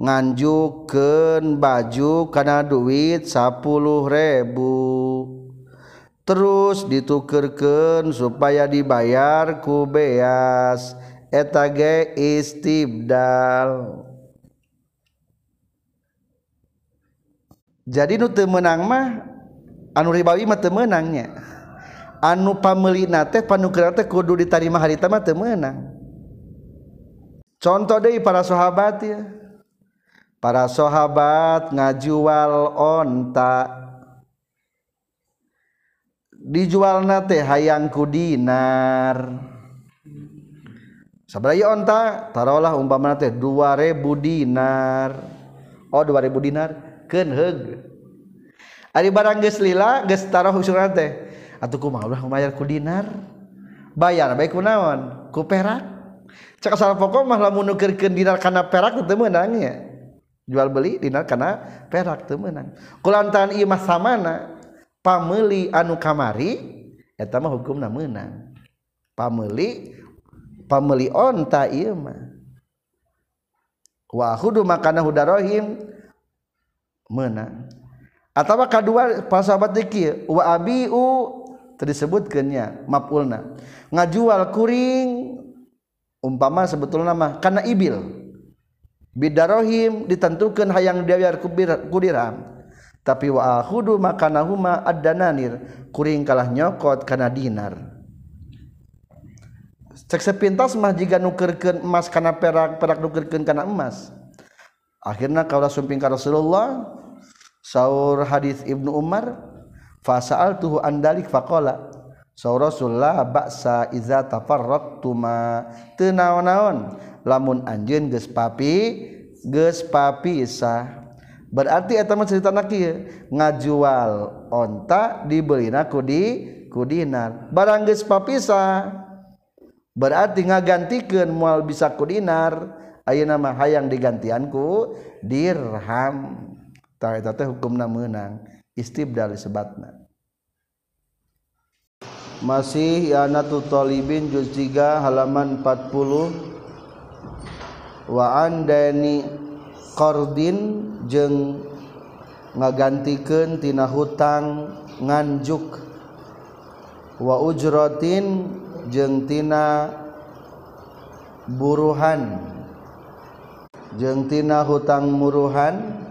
Nganjukeun baju kana duit 10.000. terus ditukerken supaya dibayar ku beas. Etage istibdal. Jadi nu menang mah anu ribawi mah menangnya anu pamelina teh panukeran teh kudu ditarima harita mah menang contoh deh para sahabat ya para sahabat ngajual onta. dijualna teh hayangku dinar. Sabaraha onta tarolah umpama teh 2000 dinar. Oh 2000 dinar keun heug. Ari barang geus lila geus taruh usuran teh atuh kumaha ulah bayar ku dinar? Bayar baik kunaon ku perak? Cek asal pokok mah lamun nukeurkeun dinar kana perak teu meunang nya jual beli dinar kana perak teu meunang. Kulantaran ieu mah samana pameli anu kamari eta mah hukumna meunang. Pameli pameli onta ieu mah. Wa hudu makana hudarohim menang atawa kadua pasahabat diki wa abiu disebutkannya mapulna ngajual kuring umpama sebetulnya mah karena ibil. Bidarohim ditentukan hayang dibayar kudiram. Tapi wa ahudu makanahuma ad-dananir. Kuring kalah nyokot kana dinar. Cek sepintas mah jika nukerkeun emas kana perak perak nukerkeun kana emas. Akhirnya kaulah sumping ka Rasulullah saur hadis Ibnu Umar fa sa'altuhu an dalik faqala saur Rasulullah ba'sa iza tafarraqtuma teu naon-naon? Lamun anjeun geus papi geus papi sah berarti eta mah cerita kieu ngajual onta dibelina ku di ku dinar. Barang geus papisah. Berarti ngagantikeun moal bisa ku dinar. Ayeuna mah hayang digantian ku dirham. Tah eta teh hukumna meunang. Istibdal sebatna masih ya natu talibin juz 3 halaman 40 qdin jeung ngagantikan tina hutang nganjuk. Wa ujrotin jeung tina buruhan. Jeung tina hutang muruhan.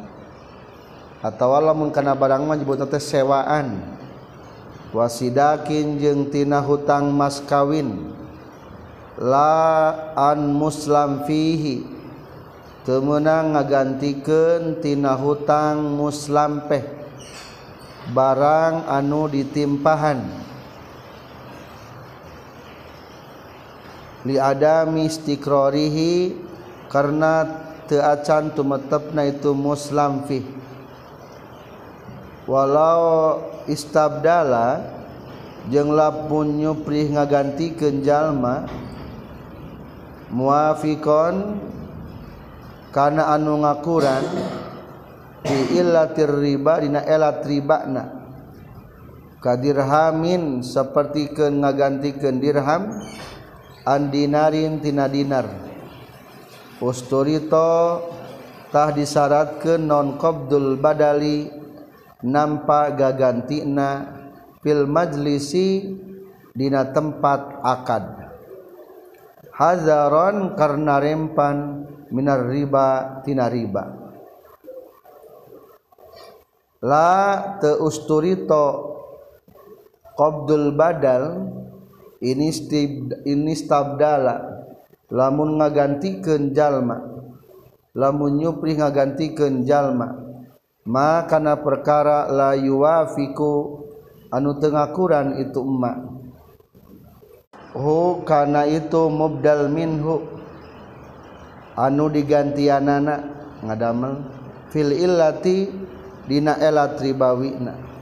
Atau lamun kana barang mah nyebutna teh sewaan. Wasidakin jeung tina hutang mas kawin. La an muslim fihi. temenang ngagantikentina hutang muslampeh barang anu ditimpahan. Liada mistikroorihi karena teacan tumetepna itu muslamfih walau istabdala jeung lapun nyuprih ngagantikeun jalma muafikon karena anu ngakuran diillatir riba dina elat ribana kadirhamin seperti ke ngagantikan dirham andinarin tina dinar. Usturito tah disyaratkan non qabdul badali nampa gagantina fil majlisi dina tempat akad. Hazaron karena rempan minar riba tina riba. La teusturito qabdul badal ini stib ini stabdala. Lamun ngagantikeun jalma lamun nyupri ngagantikeun jalma maka na perkara la yuwafiku anu tengakuran itu emak. Hu kana itu mubdal minhu. anu digantian anak ngadamel. Fil illati dina elat ribawina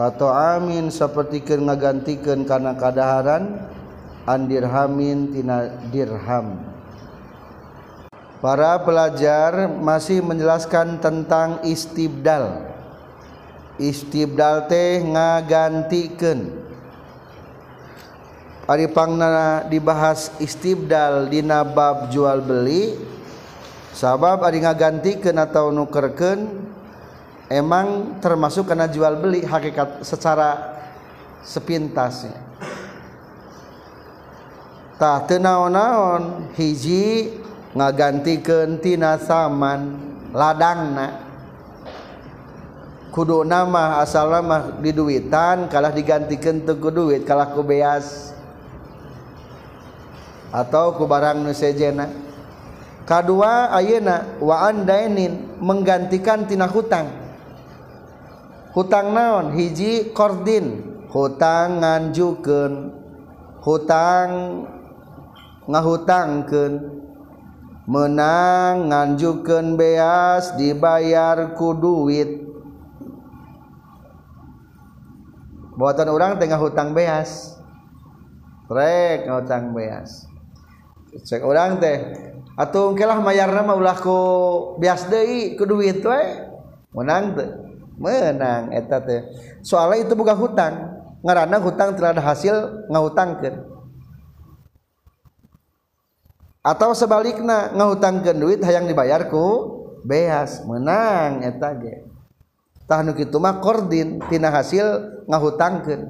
kata amin sapertikeun ngagantikeun kana kadaharan andirhamin tina dirham. Para pelajar masih menjelaskan tentang istibdal. Istibdal teh ngagantikeun Ari pangna dibahas istibdal dina bab jual beli. Sabab Ari ngaganti kena nukerkeun nukerken emang termasuk karena jual beli hakikat secara sepintasnya. Tah tenaon-naon hiji ngagantikeun tina saman ladangna. Kudu nama asal nama di duitan kalah digantikan tuh duit kalah ku beas. atau ku barang nusejena kadua ayeuna wa andainin menggantikan tina hutang. Hutang naon? Hiji kordin. Hutang nganjukeun. Hutang ngahutangkeun. Menang nganjukeun beas dibayar ku duit. Buatan orang tengah hutang beas. Rek ngahutang beas. cek orang teh. Atau kelah mayarna nama ulah ku bias deui ku duit we menang teh. Menang eta teh. Soalnya itu bukan hutang. Ngarana hutang terhadap hasil ngahutangkeun. Atau sebaliknya ngahutangkeun duit hayang dibayar ku beas. Menang eta ge. Tah nu kitu mah kordin tina hasil ngahutangkeun.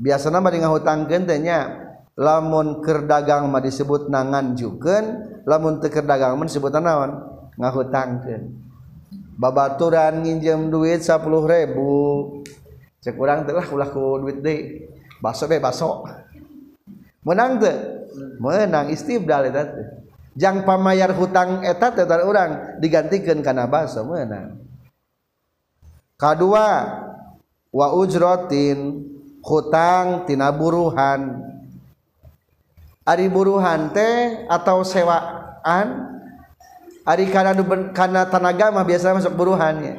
Biasana mah ngahutangkeun teh nya. lamun kerdagang mah disebut nangan juken lamun keur dagang mah disebut naon ngahutangkeun. Babaturan nginjem duit 10 ribu. Cek urang teh lah ulah ku duit deui. Baso be baso. Menang teh menang istibdal eta teh. Jang pamayar hutang eta teh urang digantikeun kana baso menang. Kadua wa ujratin hutang tina buruhan. Ari buruhan teh atau sewaan Ari karena karena tanaga mah biasa masuk buruhannya.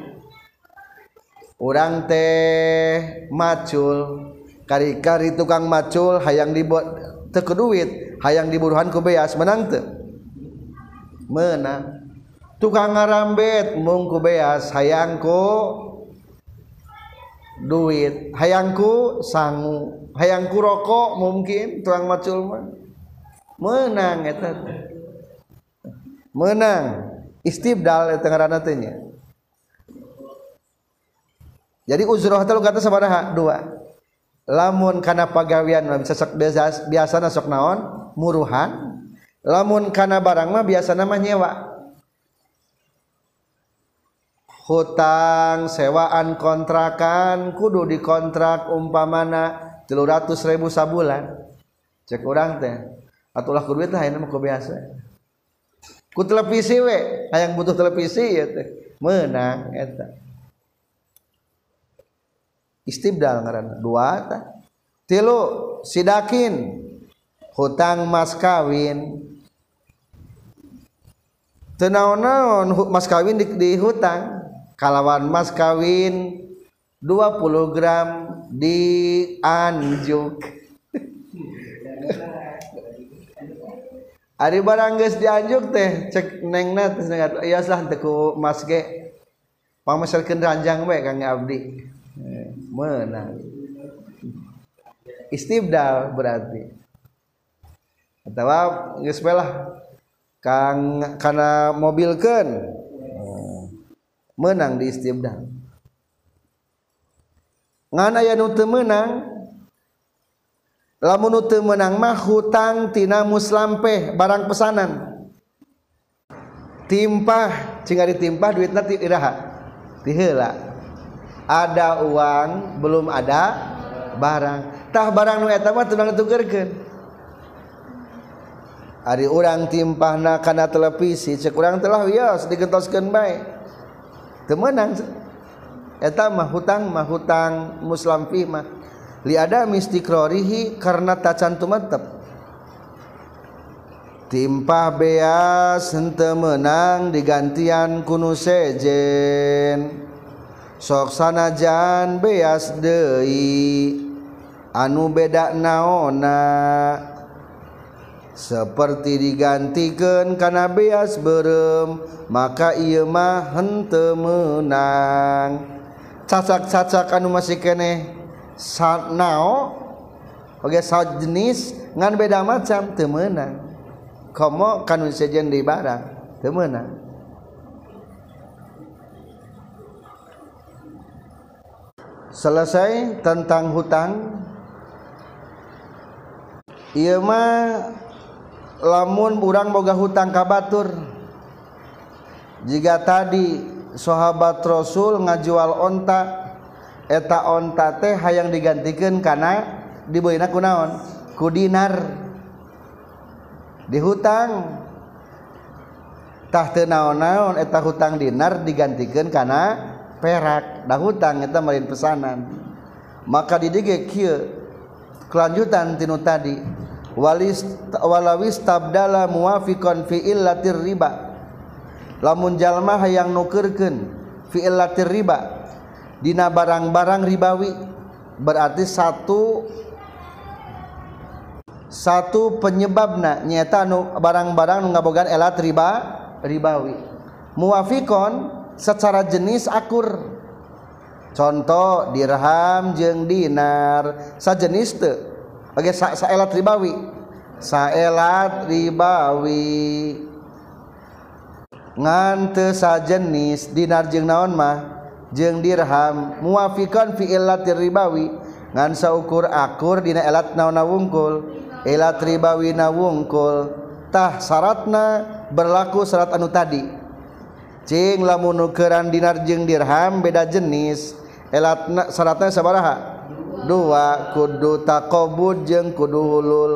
Orang teh macul, kari-kari tukang macul hayang dibuat teu duit, hayang diburuhan ku beas menang teu? Menang. Tukang ngarambet mung ku beas hayang ku duit, hayang ku sangu, hayang ku rokok mungkin tukang macul mah. menang eta menang. Istibdal eta ngaranna teh nya. Jadi uzroh teh kata sabaraha? Dua. Lamun kana pagawian mah bisa sok biasana sok naon? Muruhan. Lamun kana barang mah biasana mah nyewa. Hutang sewaan kontrakan kudu dikontrak umpamana 300 ribu sabulan. Cek urang teh. atulah ulah teh duit ayeuna mah biasa. Ku televisi we hayang butuh televisi ya teh. Menang eta istibdal ngaran dua ta tilu sidakin. Hutang mas kawin. Tenaon-naon mas kawin di, di hutang. Kalawan mas kawin 20 gram di anjuk. Ari barangges dianjuk teh cek neng lah teku mas ge pameserkeun ranjang we kang abdi. Eh, menang istibdal berarti. Atau geus lah. Kang kana mobilkeun. Oh. Menang di istibdal ngan aya nu teu menang? lamun menang mah hutangtina muslampe barang pesanan. Timpah jika ditimpah duitnya tiraha dihela ada uang belum ada barang. Tah barang nu eta mah tunang tukerkeun ari urang timpahna kana televisi cek urang telah wios digentoskeun bae. Teu meunang eta mah hutang mah hutang muslim fi mah. Ada mistikrorihi karena tacantum mantap timpah beas hente menang digantian kuno sejen. Soksana jan beas Dei anu bedak naona. Seperti digantikan karena beas berem maka ia mah hente menang cacak-cacak anu masih keneh nao oke saat jenis ngan beda macam temenang. Komo kanun sejen di barang temenang. Selesai tentang hutang. Iya mah lamun urang boga hutang kabatur. Jika tadi sahabat Rasul ngajual ontak eta onta teh hayang digantikan karena dibeuna kunaon ku dinar. Dihutang tah teu naon-naon eta hutang dinar digantikan karena perak. Dah hutang eta main pesanan. Maka didige kieu kelanjutan tinu tadi. Walis walawis tabdala muwafiqan fi illatir riba. Lamun jalma hayang nukerkeun fi illatir riba. dina barang-barang ribawi. Berarti satu satu penyebabna nyata nu barang-barang nu ngabogaan elat riba ribawi. Muwafikon secara jenis akur. Contoh dirham jeung dinar. Sajenis teu. Oge sa, sa elat ribawi. Saelat ribawi. Ngante sajenis dinar jeung naon mah? jeung dirham muafiqan fi illatir ribawi. Ngan saukur akur dina elat naona wungkul elat ribawi na wungkul tah syaratna berlaku syarat anu tadi. Cing lamun nukeran dinar jeung dirham beda jenis. Elatna syaratna sabaraha? Dua kudu takobud jeung kudu hulul.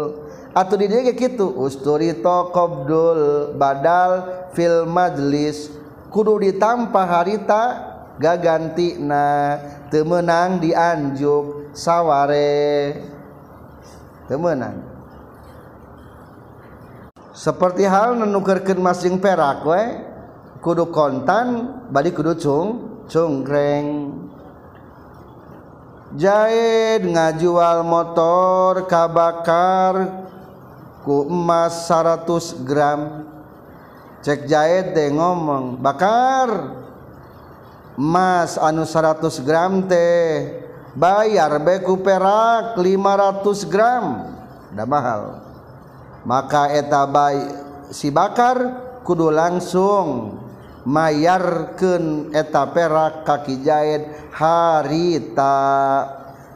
Atau di dieu kitu usturi taqabdul badal fil majlis. Kudu ditampa harita gaganti na temenang dianjuk sawware temenang. Seperti hal menukerkan masing perak kudu kontan balik kuducung cungkreng. Jahit ngajual motor kabakar ku emas 100 gram. Cek jahit deh ngomong bakar Mas anu 100 gram teh bayar beku perak 500 gram. Udah mahal. Maka eta bay si bakar kudu langsung mayarkan eta perak kaki jahit harita.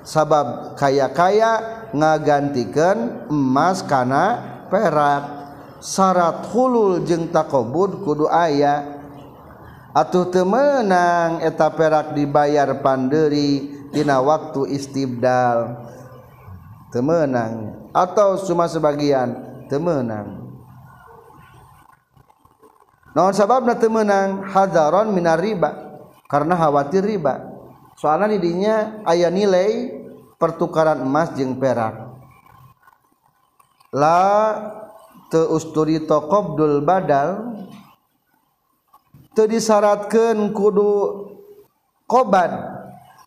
Sabab kaya-kaya ngagantikan emas kana perak. Syarat hulul jeung takobud kudu ayah atuh temenang eta perak dibayar panderi tina waktu istibdal. Temenang atau cuma sebagian temenang non sababna temenang hadaron minar riba. Karena khawatir riba. Soalnya didinya ayah nilai pertukaran emas jeng perak. La te usturi tokobdul badal disyaratkan kudu koban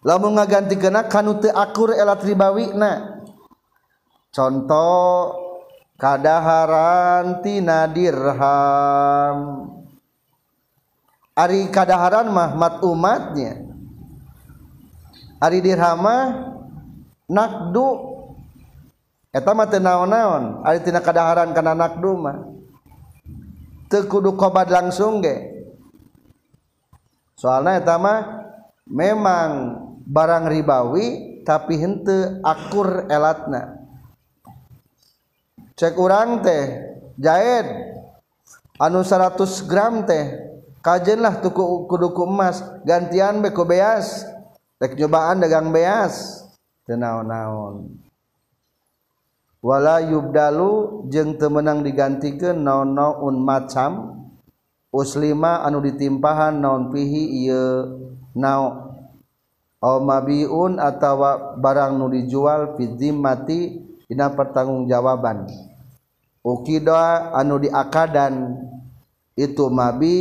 lamun ngaganti kena kanu teu akur elat ribawina. Contoh kadaharan tina dirham. Ari kadaharan mah mat umatnya. Ari dirham nakdu. Eta mah teu naon-naon. Ari tina kadaharan kana nakdu mah. Teu kudu kobad langsung ge. soalnya mah memang barang ribawi tapi hente akur elatna. Cek urang teh jahit anu 100 gram teh kajen lah tuku kuduku emas gantian beko beas. Rek cobaan dagang beas tenaon-naon wala yubdalu jeung temenang digantikan naon-naon macam. uslima anu ditimpahan naon pihi nao mabiun atawa barang nu dijual fi zimmati dina pertanggungjawaban. Ukida anu diakadan itu mabi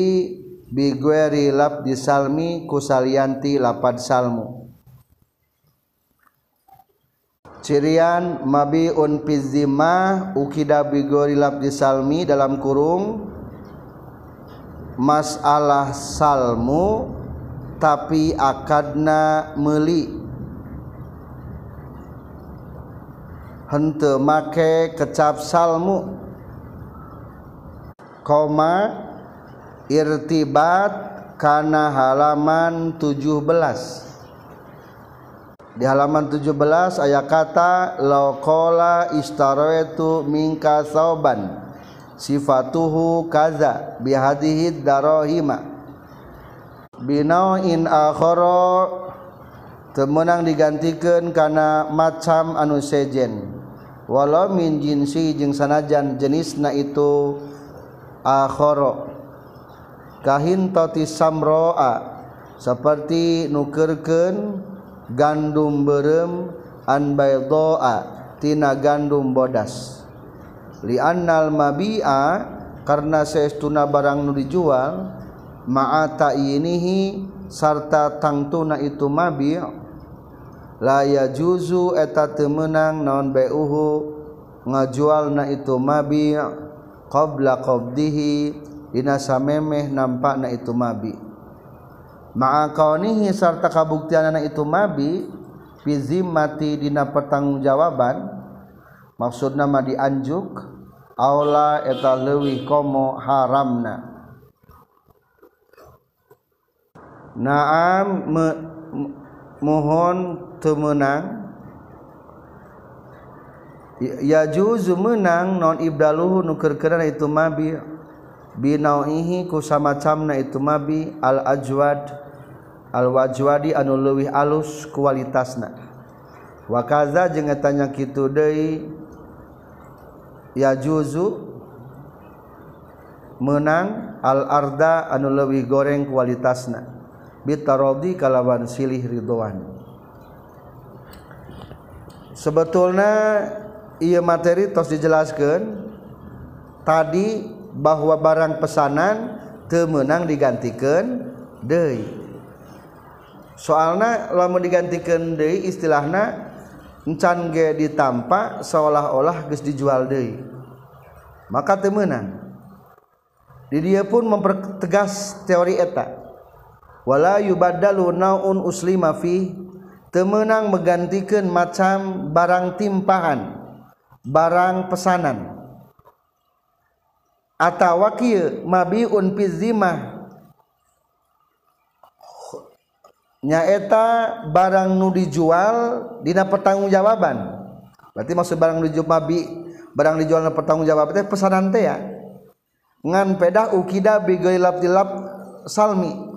bigueri lab disalmi kusalianti lapad salmu. Cirian mabiun fidzimah ukida bigori lab disalmi dalam kurung masalah salmu tapi akadna meli. Hente make kecap salmu. Koma irtibat kana halaman 17 di halaman 17 ayat kata lauqala istaraitu minka sauban sifatuhu kaza bihadihi darohima binain akhara temenang digantikan karena macam anu sejen. Walau min jinsi jeung sanajan jenisna itu akhara. Kahintati samroa seperti nukerkeun gandum berem an baydoa tina gandum bodas. liannal mabi'a karena seestuna barang nu dijual maata inihi sarta tangtuna itu mabi' la yajuzu eta teu meunang naon ngajual ngajualna itu mabi' qabla qabdihi dina samemeh nampakna itu mabi' ma'a kaunihi sarta kabuktianana itu mabi' fi zimmati dina pertanggungjawaban maksudna mah dianjuk Aula eta leuwih komo haramna. Naam me, mohon temenang. Ya juzu menang non ibdaluhu nukerkeran itu mabi. Binauihi ku samacamna itu mabi. Al ajwad al wajwadi anu leuwih alus kualitasna. Wa kaza jeung eta nya kitu deui ya juzu menang al-arda anu leuwih goreng kualitasna. Bitarodi kalawan silih ridwan sebetulnya ia materi tos dijelaskan tadi bahwa barang pesanan temenang digantikan deui. Soalna lamun digantikan deui istilahna encan ge ditampak seolah-olah geus dijual Day maka temenang di dia pun mempertegas teori eta. Wala yubaddalu naun uslima fi temenang menggantikan macam barang timpahan barang pesanan. Atau wakil mabiun pizimah nyaeta barang nu dijual dina pertanggungjawaban. Berarti maksud barang dijual mabi barang dijual na pertanggungjawab teh pesanan teh ya. Ngan pedah ukida bigoi dilap salmi.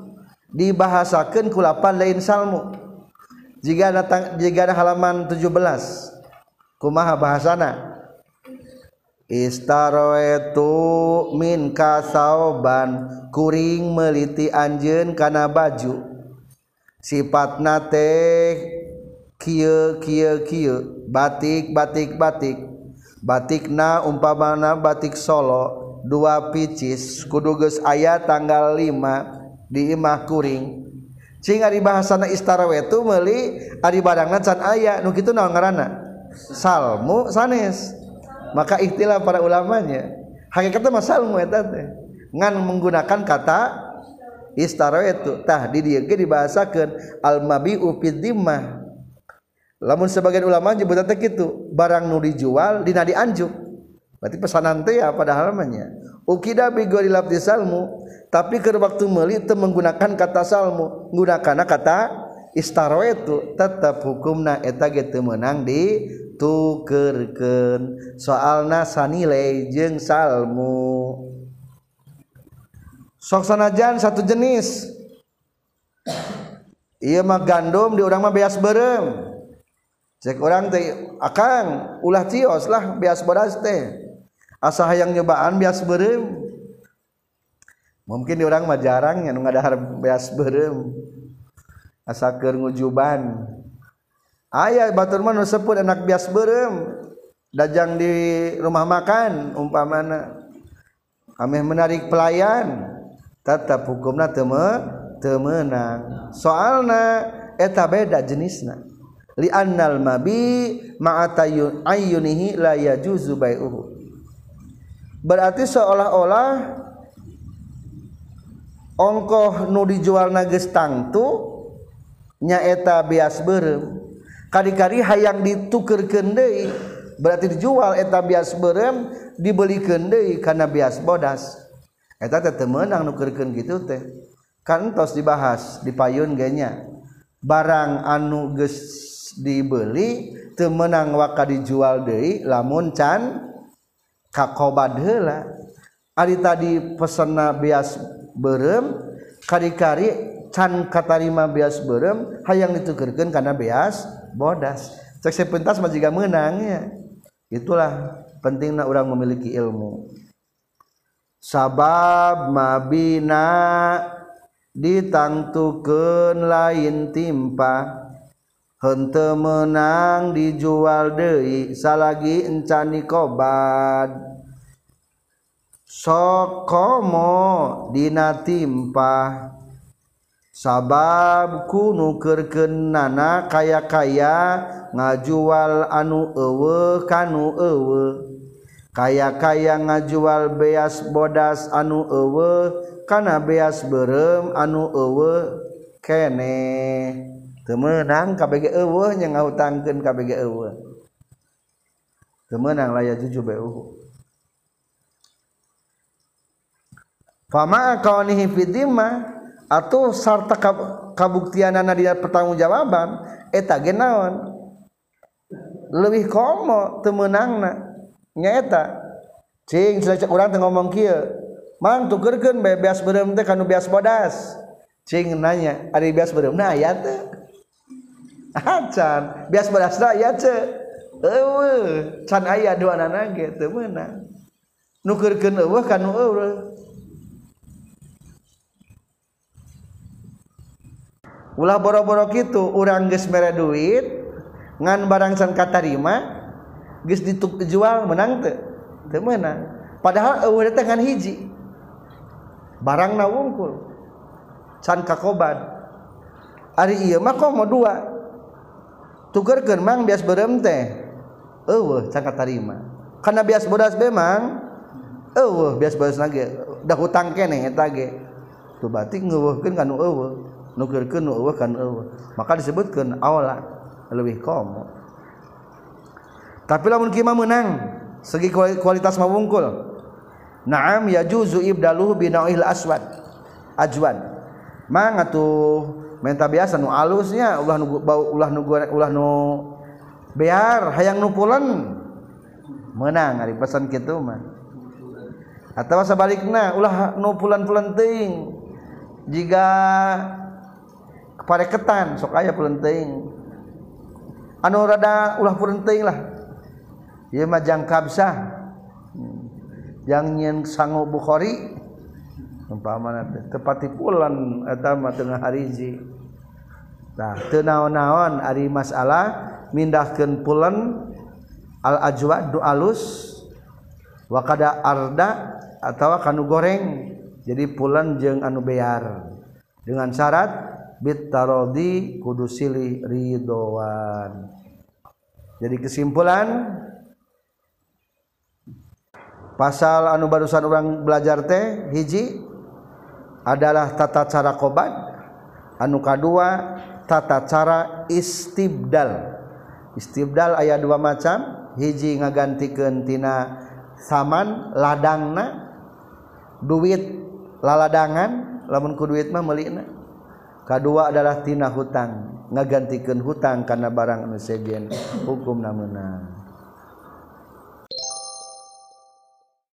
Dibahasakeun ku lapan lain salmu. Jika datang jika ada halaman 17 kumaha bahasana? Istaroetu min kasauban kuring meliti anjeun kana baju. sifat nate kieu kieu kieu batik batik batik. Batikna umpamana batik Solo dua picis kudu geus aya tanggal 5 di imah kuring. Cing ari bahasana istara wetu meuli ari badangna can aya nu kitu naon ngaranna? Salmu sanes. Maka ikhtilaf para ulamanya. Hakikatnya mah salmu eta teh. Ngan menggunakan kata istaretah dibahasakan almabi Umah lamun sebagian ulama nyebut teh gitu barang nu dijual dina dianjuk. Berarti pesanan teh ya pada halamannya ukida bi lafzi salmu tapi ke waktu meuli teu menggunakan kata salmu. Gunakan kata istarwaitu tetap hukumna eta ge teu meunang ditukeurkeun soalna sanilai jeung salmu. sok sanajan satu jenis. Ia mah gandum di orang mah beas berem cek orang teh akang ulah tios lah beas beras teh. Asa hayang nyobaan beas berem mungkin di orang mah jarang ya nggak ada beas berem asa keur ngujuban. Aya batur mah nu seput anak beas berem dajang di rumah makan umpamana kami menarik pelayan. Tetap hukumna teme temenang soalna eta beda jenisna. Li annal mabi ma'atayun ayyunihi la yajuzu bai'uhu. Berarti seolah-olah ongkoh nu dijual geus tangtu nyaeta bias berem. Kari-kari hayang ditukar kendai berarti dijual eta bias berem dibeli kendai karena bias bodas eta teh temenang nukerkeun gitu teh. Kantos dibahas dipayun genya. Barang anu geus dibeli temenang waka dijual deui lamun can kakobad heula ari tadi pesena bias berem kari-kari can katarima bias berem hayang ditukerkeun karena bias bodas. Cek sepentas majiga menangnya itulah pentingnya orang memiliki ilmu. sabab mabina ditangtukeun lain timpa. Hente menang dijual deui salagi encani kobat sokomo dina timpa. Sabab kunu kerkenana kaya-kaya ngajual anu ewe kanu ewe kaya-kaya ngajual beas bodas anu ewe kana beas berem anu ewe kene. Temenang KBG ewe yang ngautangkeun KBG ewe temenang laya juju beuh Fama kaunihi fidima atau sarta kabuktianana dina pertanggungjawaban eta genaon lebih komo temenangna nyaeta cing silacak orang teh ngomong kieu mang tukerkeun bae beas beureum teh kanu beas bodas. Cing nanya ari beas beureum na aya teh. Acan beas bodas na ya teh. Eueuh can aya dua nana ge teu meunang nukerkeun eueuh kanu eueuh. Ulah boro-boro kitu urang geus mere duit ngan barang san katarima geus dijual menang teu teu menang. Padahal eueuh teh ngan hiji. Barangna wungkul. Can kakoban. Ari ieu mah komo dua. Tugerkeun mang bias beureum teh. Eueuh can katarima. Kana bias bodas be mang eueuh bias bodas nage. Da hutang keneh eta ge tu batik ngeuweuhkeun kanu eueuh. Nukerkeun nu eueuh kan eueuh. Maka disebutkeun aula. Lebih komo. tapi lamun kima menang segi kualitas mawungkul naam ya juzu ibdaluhu binauhil aswad ajwad mangga tuh menta biasa nu alusnya ulah nu bau ulah nu ulah nu bear hayang nu pulen. Menang ari pesan kitu mah. Atawa sabalikna ulah nu pulen-pulen teuing. Jika kepada ketan sok aya pulen teuing. Anu rada ulah pulen teuing lah. ieu mah jang kabsah. Yang nyen sangu Bukhari. Umpamana tepati pulan eta mah tengah hariji tah teu naon-naon ari masalah mindahkeun pulan al ajwa du alus wa kada arda atawa kanu goreng. Jadi pulan jeung anu bear dengan syarat bit tarodi kudu silih ridhoan jadi kesimpulan pasal anu barusan orang belajar teh hiji adalah tata cara kobat anu kedua tata cara istibdal. Istibdal ayat dua macam hiji ngagantikan tina saman ladangna duit laladangan lamun ku duit mah melina kedua adalah tina hutang ngagantikan hutang karena barang anu sejen hukum namuna